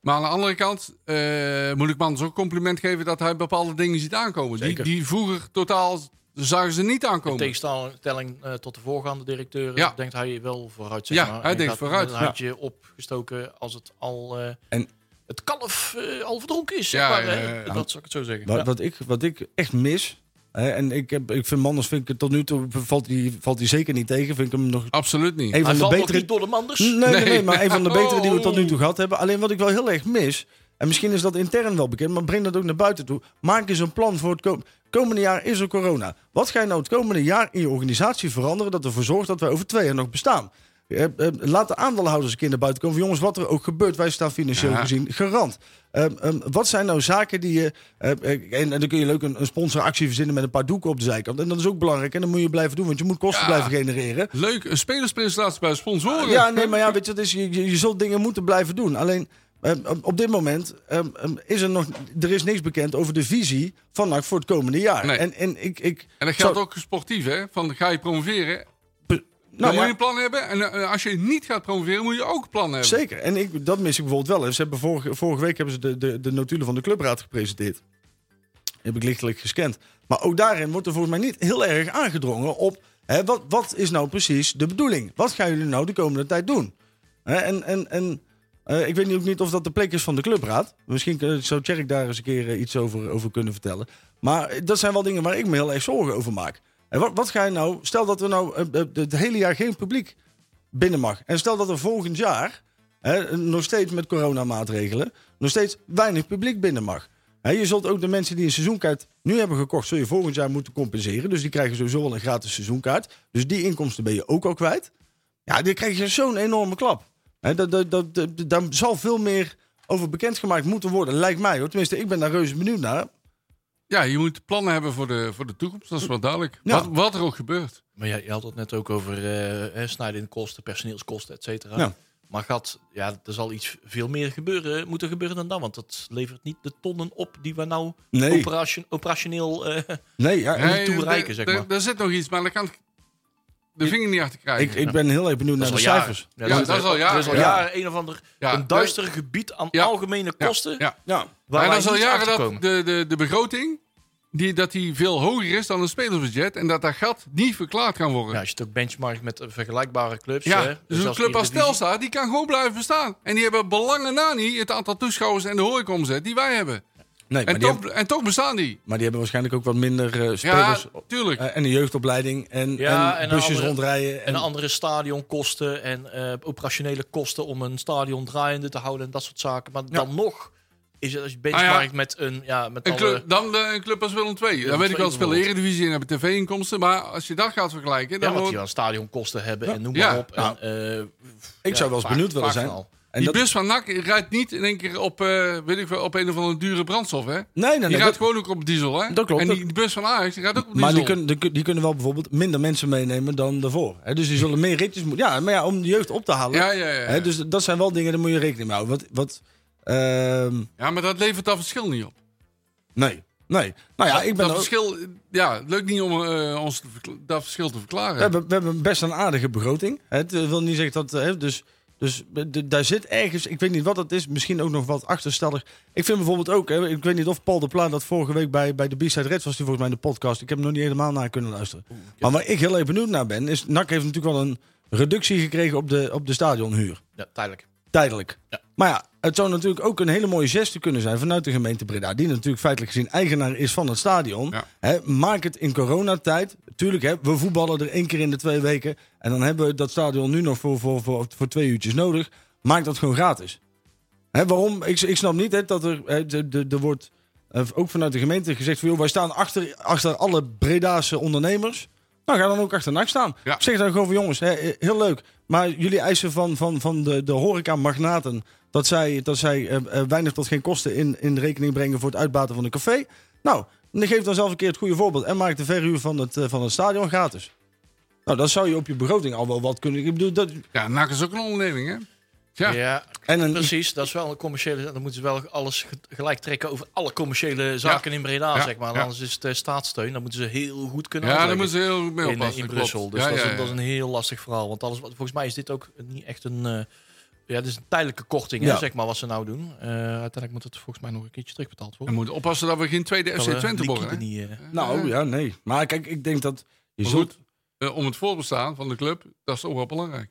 [SPEAKER 5] Maar aan de andere kant eh, moet ik Manders ook compliment geven dat hij bepaalde dingen ziet aankomen. Die, die vroeger totaal zagen ze niet
[SPEAKER 4] In
[SPEAKER 5] aankomen.
[SPEAKER 4] tegenstelling eh, tot de voorgaande directeur
[SPEAKER 5] Ja.
[SPEAKER 4] denkt hij wel vooruit. Zeg
[SPEAKER 5] Ja,
[SPEAKER 4] maar.
[SPEAKER 5] hij
[SPEAKER 4] En
[SPEAKER 5] denkt
[SPEAKER 4] gaat
[SPEAKER 5] vooruit,
[SPEAKER 4] een
[SPEAKER 5] ja.
[SPEAKER 4] handje opgestoken als het al... eh,
[SPEAKER 3] En-
[SPEAKER 4] het kalf eh, al verdronken is, zeg
[SPEAKER 5] Ja,
[SPEAKER 4] maar.
[SPEAKER 5] ja,
[SPEAKER 4] hè.
[SPEAKER 5] ja, ja.
[SPEAKER 4] Dat zou ik het zo zeggen.
[SPEAKER 3] Wat,
[SPEAKER 4] Ja.
[SPEAKER 3] wat, ik, wat ik echt mis. Hè, en ik, heb, ik vind Manders vind ik het tot nu toe valt hij valt hij zeker niet tegen. Vind ik hem nog
[SPEAKER 5] Absoluut niet.
[SPEAKER 3] een
[SPEAKER 4] Hij
[SPEAKER 3] van de
[SPEAKER 4] valt nog
[SPEAKER 3] betere.
[SPEAKER 4] niet door de manders.
[SPEAKER 3] Nee, nee, nee,
[SPEAKER 5] Nee.
[SPEAKER 3] maar een van de *laughs* betere die we tot nu toe
[SPEAKER 5] Oh.
[SPEAKER 3] gehad hebben. Alleen wat ik wel heel erg mis. En misschien is dat intern wel bekend, maar breng dat ook naar buiten toe. Maak eens een plan voor het kom- komende jaar. Is er corona? Wat ga je nou het komende jaar in je organisatie veranderen dat ervoor zorgt dat wij over twee jaar nog bestaan? Eh, eh, laat de aandeelhouders een keer naar buiten komen. Van, jongens, wat er ook gebeurt, wij staan financieel
[SPEAKER 5] Ja.
[SPEAKER 3] gezien garant. Eh, eh, wat zijn nou zaken die je. eh, eh, en, en dan kun je leuk een, een sponsoractie verzinnen met een paar doeken op de zijkant. En dat is ook belangrijk. En dat moet je blijven doen, want je moet kosten
[SPEAKER 5] Ja.
[SPEAKER 3] blijven genereren.
[SPEAKER 5] Leuk, een spelerspresentatie bij sponsoren.
[SPEAKER 3] Ja, nee, maar ja, weet je, is, je, je, je zult dingen moeten blijven doen. Alleen, op dit moment is er nog er is niks bekend over de visie van NAC voor het komende jaar.
[SPEAKER 5] Nee.
[SPEAKER 3] En, en ik, ik
[SPEAKER 5] En dat geldt
[SPEAKER 3] zou-
[SPEAKER 5] ook sportief, hè? Van ga je promoveren,
[SPEAKER 3] nou,
[SPEAKER 5] dan moet je een plan hebben. En eh, als je niet gaat promoveren, moet je ook een plan hebben.
[SPEAKER 3] Zeker. En ik, dat mis ik bijvoorbeeld wel. Ze hebben vorige, vorige week hebben ze de, de, de notulen van de clubraad gepresenteerd. Heb ik lichtelijk gescand. Maar ook daarin wordt er volgens mij niet heel erg aangedrongen op... Hè, wat, wat is nou precies de bedoeling? Wat gaan jullie nou de komende tijd doen? Hè, en en, en eh, ik weet ook niet of dat de plek is van de clubraad. Misschien eh, zou Tjerk daar eens een keer iets over, over kunnen vertellen. Maar dat zijn wel dingen waar ik me heel erg zorgen over maak. En wat, wat ga je nou... Stel dat er nou eh, eh, het hele jaar geen publiek binnen mag. En stel dat er volgend jaar, hè, nog steeds met coronamaatregelen, nog steeds weinig publiek binnen mag. Hè, je zult ook de mensen die een seizoenkaart nu hebben gekocht, zul je volgend jaar moeten compenseren. Dus die krijgen sowieso wel een gratis seizoenkaart. Dus die inkomsten ben je ook al kwijt. Ja, dan krijg je zo'n enorme klap. Dat- daar zal veel meer over bekendgemaakt moeten worden, lijkt mij. Hoor. Tenminste, ik ben daar reuze benieuwd naar.
[SPEAKER 5] Ja, je moet plannen hebben voor de, voor de toekomst. Dat is wel duidelijk.
[SPEAKER 3] Ja.
[SPEAKER 5] Wat, wat er ook gebeurt.
[SPEAKER 4] Maar ja, je had het net ook over eh, hè, snijden in kosten, personeelskosten, et cetera.
[SPEAKER 3] Ja.
[SPEAKER 4] Maar gaat, ja, er zal iets veel meer gebeuren, moeten gebeuren dan dat. Want dat levert niet de tonnen op die we nou
[SPEAKER 3] Nee.
[SPEAKER 4] operation- operationeel... eh,
[SPEAKER 3] Nee, ja, *laughs*
[SPEAKER 5] Nee,
[SPEAKER 4] toereiken,
[SPEAKER 5] er-
[SPEAKER 4] zeg maar.
[SPEAKER 5] Er zit nog iets, maar daar kan de vinger niet achter krijgen.
[SPEAKER 3] ik, ik ben heel erg benieuwd naar de cijfers.
[SPEAKER 5] Ja, dat is al jaren.
[SPEAKER 4] Er is al
[SPEAKER 5] Ja.
[SPEAKER 4] jaren een of ander
[SPEAKER 5] Ja,
[SPEAKER 4] een duister gebied aan
[SPEAKER 5] Ja.
[SPEAKER 4] algemene kosten.
[SPEAKER 5] Ja,
[SPEAKER 3] Ja,
[SPEAKER 4] Waar
[SPEAKER 5] dat is al jaren dat de, de, de begroting, die, dat die veel hoger is dan een spelersbudget. En dat dat gat niet verklaard kan worden.
[SPEAKER 4] Ja, als je het ook benchmarkt met eh, vergelijkbare clubs.
[SPEAKER 5] Ja,
[SPEAKER 4] hè,
[SPEAKER 5] dus een
[SPEAKER 4] als
[SPEAKER 5] club als. Telstar, die kan gewoon blijven bestaan. En die hebben belangen na niet het aantal toeschouwers en de horecaomzet die wij hebben.
[SPEAKER 3] Nee, maar
[SPEAKER 5] En
[SPEAKER 3] die,
[SPEAKER 5] toch,
[SPEAKER 3] hebben,
[SPEAKER 5] en toch bestaan die.
[SPEAKER 3] maar die hebben waarschijnlijk ook wat minder eh,
[SPEAKER 5] Ja,
[SPEAKER 3] spelers
[SPEAKER 5] tuurlijk.
[SPEAKER 3] Eh, en een jeugdopleiding en,
[SPEAKER 4] Ja,
[SPEAKER 3] en,
[SPEAKER 4] en
[SPEAKER 3] busjes
[SPEAKER 4] andere-
[SPEAKER 3] rondrijden.
[SPEAKER 4] En andere stadionkosten en eh, operationele kosten om een stadion draaiende te houden en dat soort zaken. Maar dan nog is het als je benchmarkt met een ja met
[SPEAKER 5] Een
[SPEAKER 4] alle,
[SPEAKER 5] club, dan de, een club als Willem II. Dan weet ik wel, ze spelen. Eredivisie en hebben tv-inkomsten. Maar als je dat gaat vergelijken,
[SPEAKER 4] ja,
[SPEAKER 5] dan
[SPEAKER 4] wat
[SPEAKER 5] wordt
[SPEAKER 4] die aan stadionkosten hebben en noem
[SPEAKER 5] Ja.
[SPEAKER 4] maar op.
[SPEAKER 3] Nou,
[SPEAKER 4] en,
[SPEAKER 3] ik
[SPEAKER 4] ja,
[SPEAKER 3] zou wel eens
[SPEAKER 4] vaak-
[SPEAKER 3] benieuwd willen zijn. En
[SPEAKER 5] die
[SPEAKER 3] dat,
[SPEAKER 5] bus van NAC rijdt niet in één keer op, weet ik veel, op een of andere dure brandstof. Hè?
[SPEAKER 3] nee, nee,
[SPEAKER 5] Die rijdt
[SPEAKER 3] dat-
[SPEAKER 5] gewoon ook op diesel. Hè?
[SPEAKER 3] Dat klopt.
[SPEAKER 5] En die, bus van Ajax die rijdt ook op
[SPEAKER 3] maar
[SPEAKER 5] diesel.
[SPEAKER 3] die kunnen, die, kun- die kunnen wel bijvoorbeeld minder mensen meenemen dan daarvoor. Hè, dus die zullen meer ritjes moeten. Ja, maar ja, om de jeugd op te halen.
[SPEAKER 5] ja, ja, ja.
[SPEAKER 3] Hè, dus dat zijn wel dingen, daar moet je rekening mee houden. Wat, wat, ehm,
[SPEAKER 5] ja, maar dat levert dat verschil niet op.
[SPEAKER 3] nee, nee. Nou ja, ik ben
[SPEAKER 5] dat
[SPEAKER 3] ook-
[SPEAKER 5] verschil, ja, leuk niet om eh, ons dat verschil te verklaren.
[SPEAKER 3] we, hebben, we hebben best een aardige begroting. Het wil niet zeggen dat. Dus dus de- daar zit ergens, ik weet niet wat het is, misschien ook nog wat achterstallig. Ik vind bijvoorbeeld ook, hè, ik weet niet of Paul de Pla dat vorige week bij, bij de B-Side Reds was, die volgens mij in de podcast. Ik heb hem nog niet helemaal naar kunnen luisteren. Maar waar ik heel erg benieuwd naar ben, is NAC heeft natuurlijk wel een reductie gekregen op de, op de stadionhuur.
[SPEAKER 4] Ja, tijdelijk.
[SPEAKER 3] Tijdelijk.
[SPEAKER 4] Ja.
[SPEAKER 3] Maar ja, het zou natuurlijk ook een hele mooie geste kunnen zijn vanuit de gemeente Breda. Die natuurlijk feitelijk gezien eigenaar is van het stadion.
[SPEAKER 5] Ja.
[SPEAKER 3] Maak het in coronatijd. Tuurlijk, hè, we voetballen er één keer in de twee weken. En dan hebben we dat stadion nu nog voor, voor, voor, voor twee uurtjes nodig. Maak dat gewoon gratis. Waarom? Ik, ik snap niet hè, dat er, er wordt eh, ook vanuit de gemeente gezegd van... Joh, wij staan achter, achter alle Bredaanse ondernemers. Nou, ga dan ook achter NAC staan.
[SPEAKER 5] Ja.
[SPEAKER 3] Zeg dan gewoon van jongens, hè, heel leuk. Maar jullie eisen van, van, van de, de horeca-magnaten... dat zij, dat zij eh, eh, weinig tot geen kosten in, in rekening brengen... voor het uitbaten van een café. Nou, dan geef dan zelf een keer het goede voorbeeld... en maak de verhuur van het, eh, van het stadion gratis. Nou, dan zou je op je begroting al wel wat kunnen... Ik bedoel, dat,
[SPEAKER 5] Ja, NAC is ook een onderneming, hè? Ja.
[SPEAKER 4] Ja,
[SPEAKER 3] en een,
[SPEAKER 4] precies. Dat is wel een commerciële. Dan moeten ze wel alles ge- gelijk trekken over alle commerciële zaken in Breda,
[SPEAKER 5] Ja,
[SPEAKER 4] zeg maar.
[SPEAKER 5] ja.
[SPEAKER 4] Anders is het eh, staatssteun. Dan moeten ze heel goed kunnen
[SPEAKER 5] Ja, daar
[SPEAKER 4] uitleggen.
[SPEAKER 5] moeten ze heel goed mee
[SPEAKER 4] in,
[SPEAKER 5] oppassen.
[SPEAKER 4] in. Brussel. Dus
[SPEAKER 5] Ja,
[SPEAKER 4] dat, is,
[SPEAKER 5] ja,
[SPEAKER 4] een- dat is
[SPEAKER 5] ja.
[SPEAKER 4] een heel lastig verhaal. Want alles, volgens mij is dit ook niet echt een. eh, ja, is een tijdelijke korting, hè,
[SPEAKER 3] Ja.
[SPEAKER 4] zeg maar, wat ze nou doen. Eh, uiteindelijk moet het volgens mij nog een keertje terugbetaald
[SPEAKER 5] We
[SPEAKER 4] worden.
[SPEAKER 5] moeten oppassen dat we geen tweede FC
[SPEAKER 4] Dat we
[SPEAKER 5] Twente
[SPEAKER 4] liquide
[SPEAKER 5] worden. hè?
[SPEAKER 4] niet, eh,
[SPEAKER 3] nou ja, nee. Maar kijk, ik denk dat... Je
[SPEAKER 5] Maar
[SPEAKER 3] zult,
[SPEAKER 5] goed, eh, om het voortbestaan van de club, dat is ook wel belangrijk.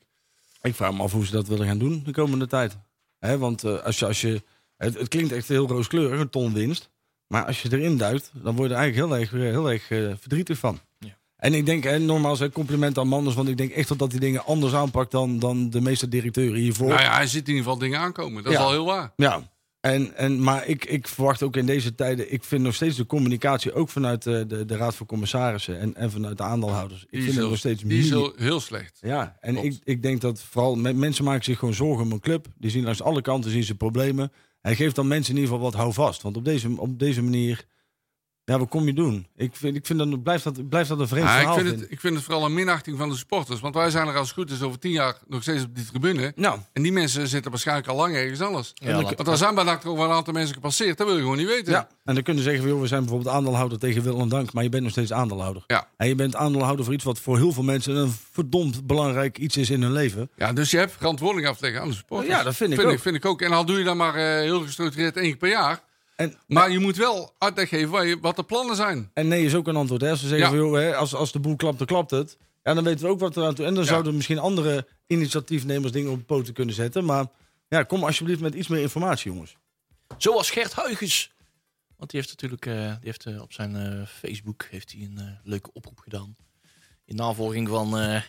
[SPEAKER 3] Ik vraag me af hoe ze dat willen gaan doen de komende tijd. Hè, want eh, als je, als je, het, het klinkt echt heel rooskleurig, een ton winst. Maar als je erin duikt, dan word je er eigenlijk heel erg, heel erg eh, verdrietig van.
[SPEAKER 4] Ja.
[SPEAKER 3] En ik denk, hè, nogmaals, een compliment aan Manders. Want ik denk echt dat hij die dingen anders aanpakt dan, dan de meeste directeuren hiervoor.
[SPEAKER 5] Nou ja, hij ziet in ieder geval dingen aankomen. Dat
[SPEAKER 3] Ja.
[SPEAKER 5] is al heel waar.
[SPEAKER 3] Ja, en, en, maar ik, ik verwacht ook in deze tijden, ik vind nog steeds de communicatie, ook vanuit eh, de, de Raad van Commissarissen en, en vanuit de aandeelhouders. Ik
[SPEAKER 5] Die
[SPEAKER 3] vind
[SPEAKER 5] is,
[SPEAKER 3] het nog steeds
[SPEAKER 5] die is heel, heel slecht.
[SPEAKER 3] Ja, en
[SPEAKER 5] Klopt.
[SPEAKER 3] ik, ik denk dat vooral me- mensen maken zich gewoon zorgen om een club. Die zien langs alle kanten zien ze problemen. En geeft dan mensen in ieder geval wat houvast. Want op deze, op deze manier Ja, wat kom je doen? Ik vind, ik vind dat, blijft dat, blijft dat een vreemd
[SPEAKER 5] Ja, ik,
[SPEAKER 3] verhaal.
[SPEAKER 5] vind
[SPEAKER 3] vind
[SPEAKER 5] het, ik vind het vooral een minachting van de supporters. Want wij zijn er als het goed is over tien jaar nog steeds op die tribune.
[SPEAKER 3] Nou,
[SPEAKER 5] En die mensen zitten waarschijnlijk al lang ergens anders.
[SPEAKER 4] Ja,
[SPEAKER 5] Want er zijn bij NAC over een aantal mensen gepasseerd. Dat wil je gewoon niet weten.
[SPEAKER 3] ja. En dan kunnen ze zeggen, joh, we zijn bijvoorbeeld aandeelhouder tegen Wil en Dank, maar je bent nog steeds aandeelhouder.
[SPEAKER 5] Ja.
[SPEAKER 3] En je bent aandeelhouder voor iets wat voor heel veel mensen een verdomd belangrijk iets is in hun leven.
[SPEAKER 5] Ja, dus je hebt verantwoording af aan de supporters.
[SPEAKER 3] Ja, dat vind ik
[SPEAKER 5] vind
[SPEAKER 3] ook.
[SPEAKER 5] Ik, vind ik ook. En al doe je dan maar eh, heel gestructureerd één keer per jaar.
[SPEAKER 3] En,
[SPEAKER 5] Maar je moet wel uitleg geven waar je- wat de plannen zijn.
[SPEAKER 3] en nee is ook een antwoord. Hè? Als ze zeggen,
[SPEAKER 5] Ja.
[SPEAKER 3] van, joh, hè, als, als de boel klapt, dan klapt het. Ja, dan weten we ook wat er aan toe. En dan
[SPEAKER 5] Ja.
[SPEAKER 3] zouden misschien andere initiatiefnemers dingen op poten kunnen zetten. Maar ja, kom alsjeblieft met iets meer informatie, jongens.
[SPEAKER 4] Zoals Gert Huygens. Want die heeft natuurlijk eh, die heeft, eh, op zijn eh, Facebook heeft hij een leuke oproep gedaan. In navolging van, eh,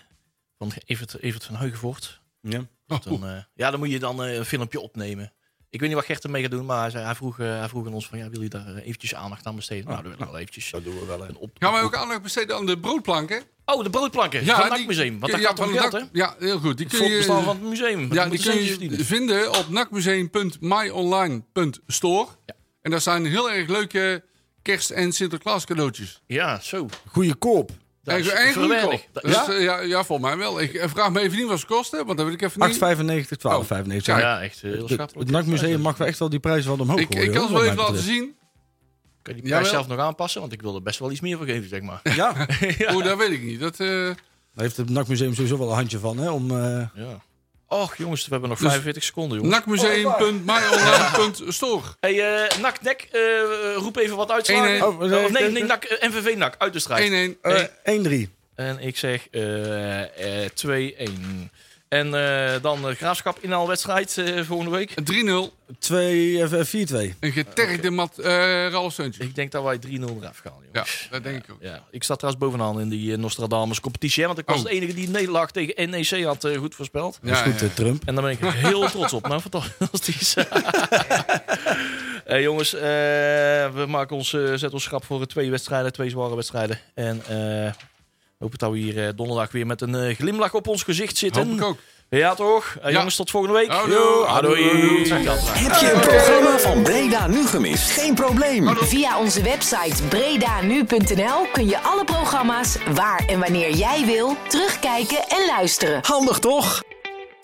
[SPEAKER 4] van Evert, Evert van Heugenvoort.
[SPEAKER 3] Ja.
[SPEAKER 4] Dan, eh, ja, dan moet je dan eh, een filmpje opnemen. Ik weet niet wat Gert ermee gaat doen, maar hij, zei, hij, vroeg, eh, hij vroeg aan ons van, ja, wil je daar eh, eventjes aandacht aan besteden? nou, dat wil ik wel eventjes.
[SPEAKER 3] Dat doen we wel. Hè.
[SPEAKER 4] Een op-
[SPEAKER 5] Gaan wij ook aandacht besteden aan de broodplanken?
[SPEAKER 4] Oh, de broodplanken van het NAC-museum. Want daar
[SPEAKER 5] ja,
[SPEAKER 4] gaat om
[SPEAKER 5] van het
[SPEAKER 4] geld, hè?
[SPEAKER 5] NAC Ja, heel goed. Die
[SPEAKER 4] Het
[SPEAKER 5] kun je,
[SPEAKER 4] van het museum.
[SPEAKER 5] ja, die kun je
[SPEAKER 4] verdienen.
[SPEAKER 5] vinden op nakmuseum.myonline.store.
[SPEAKER 4] Ja.
[SPEAKER 5] En daar zijn heel erg leuke kerst- en Sinterklaas cadeautjes.
[SPEAKER 4] Ja, zo.
[SPEAKER 3] Goeie koop.
[SPEAKER 4] Dat is. Dat is-
[SPEAKER 5] is, eh, ja, ja, volgens mij wel. Ik eh, vraag me even niet wat ze kosten, want dat weet ik even niet.
[SPEAKER 3] 8,95, 12,95.
[SPEAKER 5] Oh,
[SPEAKER 4] Ja, echt eh, heel
[SPEAKER 3] Het-
[SPEAKER 4] schappelijk.
[SPEAKER 3] Het NAC-museum mag wel echt wel die prijzen wat omhoog
[SPEAKER 5] Ik,
[SPEAKER 3] gooien.
[SPEAKER 5] ik kan
[SPEAKER 3] hoor,
[SPEAKER 5] ze wel
[SPEAKER 3] wat
[SPEAKER 5] even laten zien.
[SPEAKER 4] Kan je die prijs
[SPEAKER 5] Jawel.
[SPEAKER 4] zelf nog aanpassen? Want ik wil er best wel iets meer voor geven, zeg maar.
[SPEAKER 3] Ja, *laughs*
[SPEAKER 5] Oeh, dat weet ik niet. Dat, eh,
[SPEAKER 3] daar heeft het NAC-museum sowieso wel een handje van. Hè, om, eh,
[SPEAKER 4] Ja. Och, jongens, we hebben nog
[SPEAKER 5] Dus-
[SPEAKER 4] 45 seconden, jongens.
[SPEAKER 5] nakmuseum.myonline.store.
[SPEAKER 4] Hey, eh NAC, NEC, eh, roep even wat.
[SPEAKER 5] 1-1.
[SPEAKER 4] Oh,
[SPEAKER 3] Oh, nee,
[SPEAKER 4] nee,
[SPEAKER 3] nee,
[SPEAKER 4] nee, NAC, eh, MVV NAC, uit de strijd.
[SPEAKER 5] 1-1.
[SPEAKER 3] eh,
[SPEAKER 4] Hey.
[SPEAKER 3] 1-3.
[SPEAKER 4] En ik zeg eh, eh, 2-1. En eh, dan de graafschap inhaalwedstrijd eh volgende week.
[SPEAKER 5] 3-0.
[SPEAKER 3] 2, eh, 4-2.
[SPEAKER 5] Een getergde mat, eh Ralf Seuntje.
[SPEAKER 4] Ik denk dat wij 3-0 eraf gaan,
[SPEAKER 5] Ja,
[SPEAKER 4] jongens.
[SPEAKER 5] dat denk ik ook.
[SPEAKER 4] Ja, ik sta trouwens bovenaan in die Nostradamus competitie. Hè, want ik was
[SPEAKER 5] Oh.
[SPEAKER 4] de enige die de nederlaag tegen NEC had goed voorspeld.
[SPEAKER 3] Dat is goed,
[SPEAKER 5] ja.
[SPEAKER 3] Trump.
[SPEAKER 4] En daar ben ik *laughs* heel trots op. Nou, fantastisch. *laughs* *laughs* Eh, jongens, eh, we maken ons, zetten ons schrap voor twee wedstrijden, twee zware wedstrijden. En hopen dat we hier eh, donderdag weer met een eh, glimlach op ons gezicht zitten.
[SPEAKER 5] Hoop ik ook.
[SPEAKER 4] Ja, toch? Eh,
[SPEAKER 5] Ja.
[SPEAKER 4] Jongens, tot volgende week.
[SPEAKER 5] Houdoe.
[SPEAKER 4] Yo,
[SPEAKER 5] Houdoe.
[SPEAKER 4] houdoe.
[SPEAKER 1] Heb je een programma van Breda nu gemist? Geen probleem.
[SPEAKER 2] Via onze website bredanu.nl kun je alle programma's waar en wanneer jij wil terugkijken en luisteren.
[SPEAKER 1] Handig toch?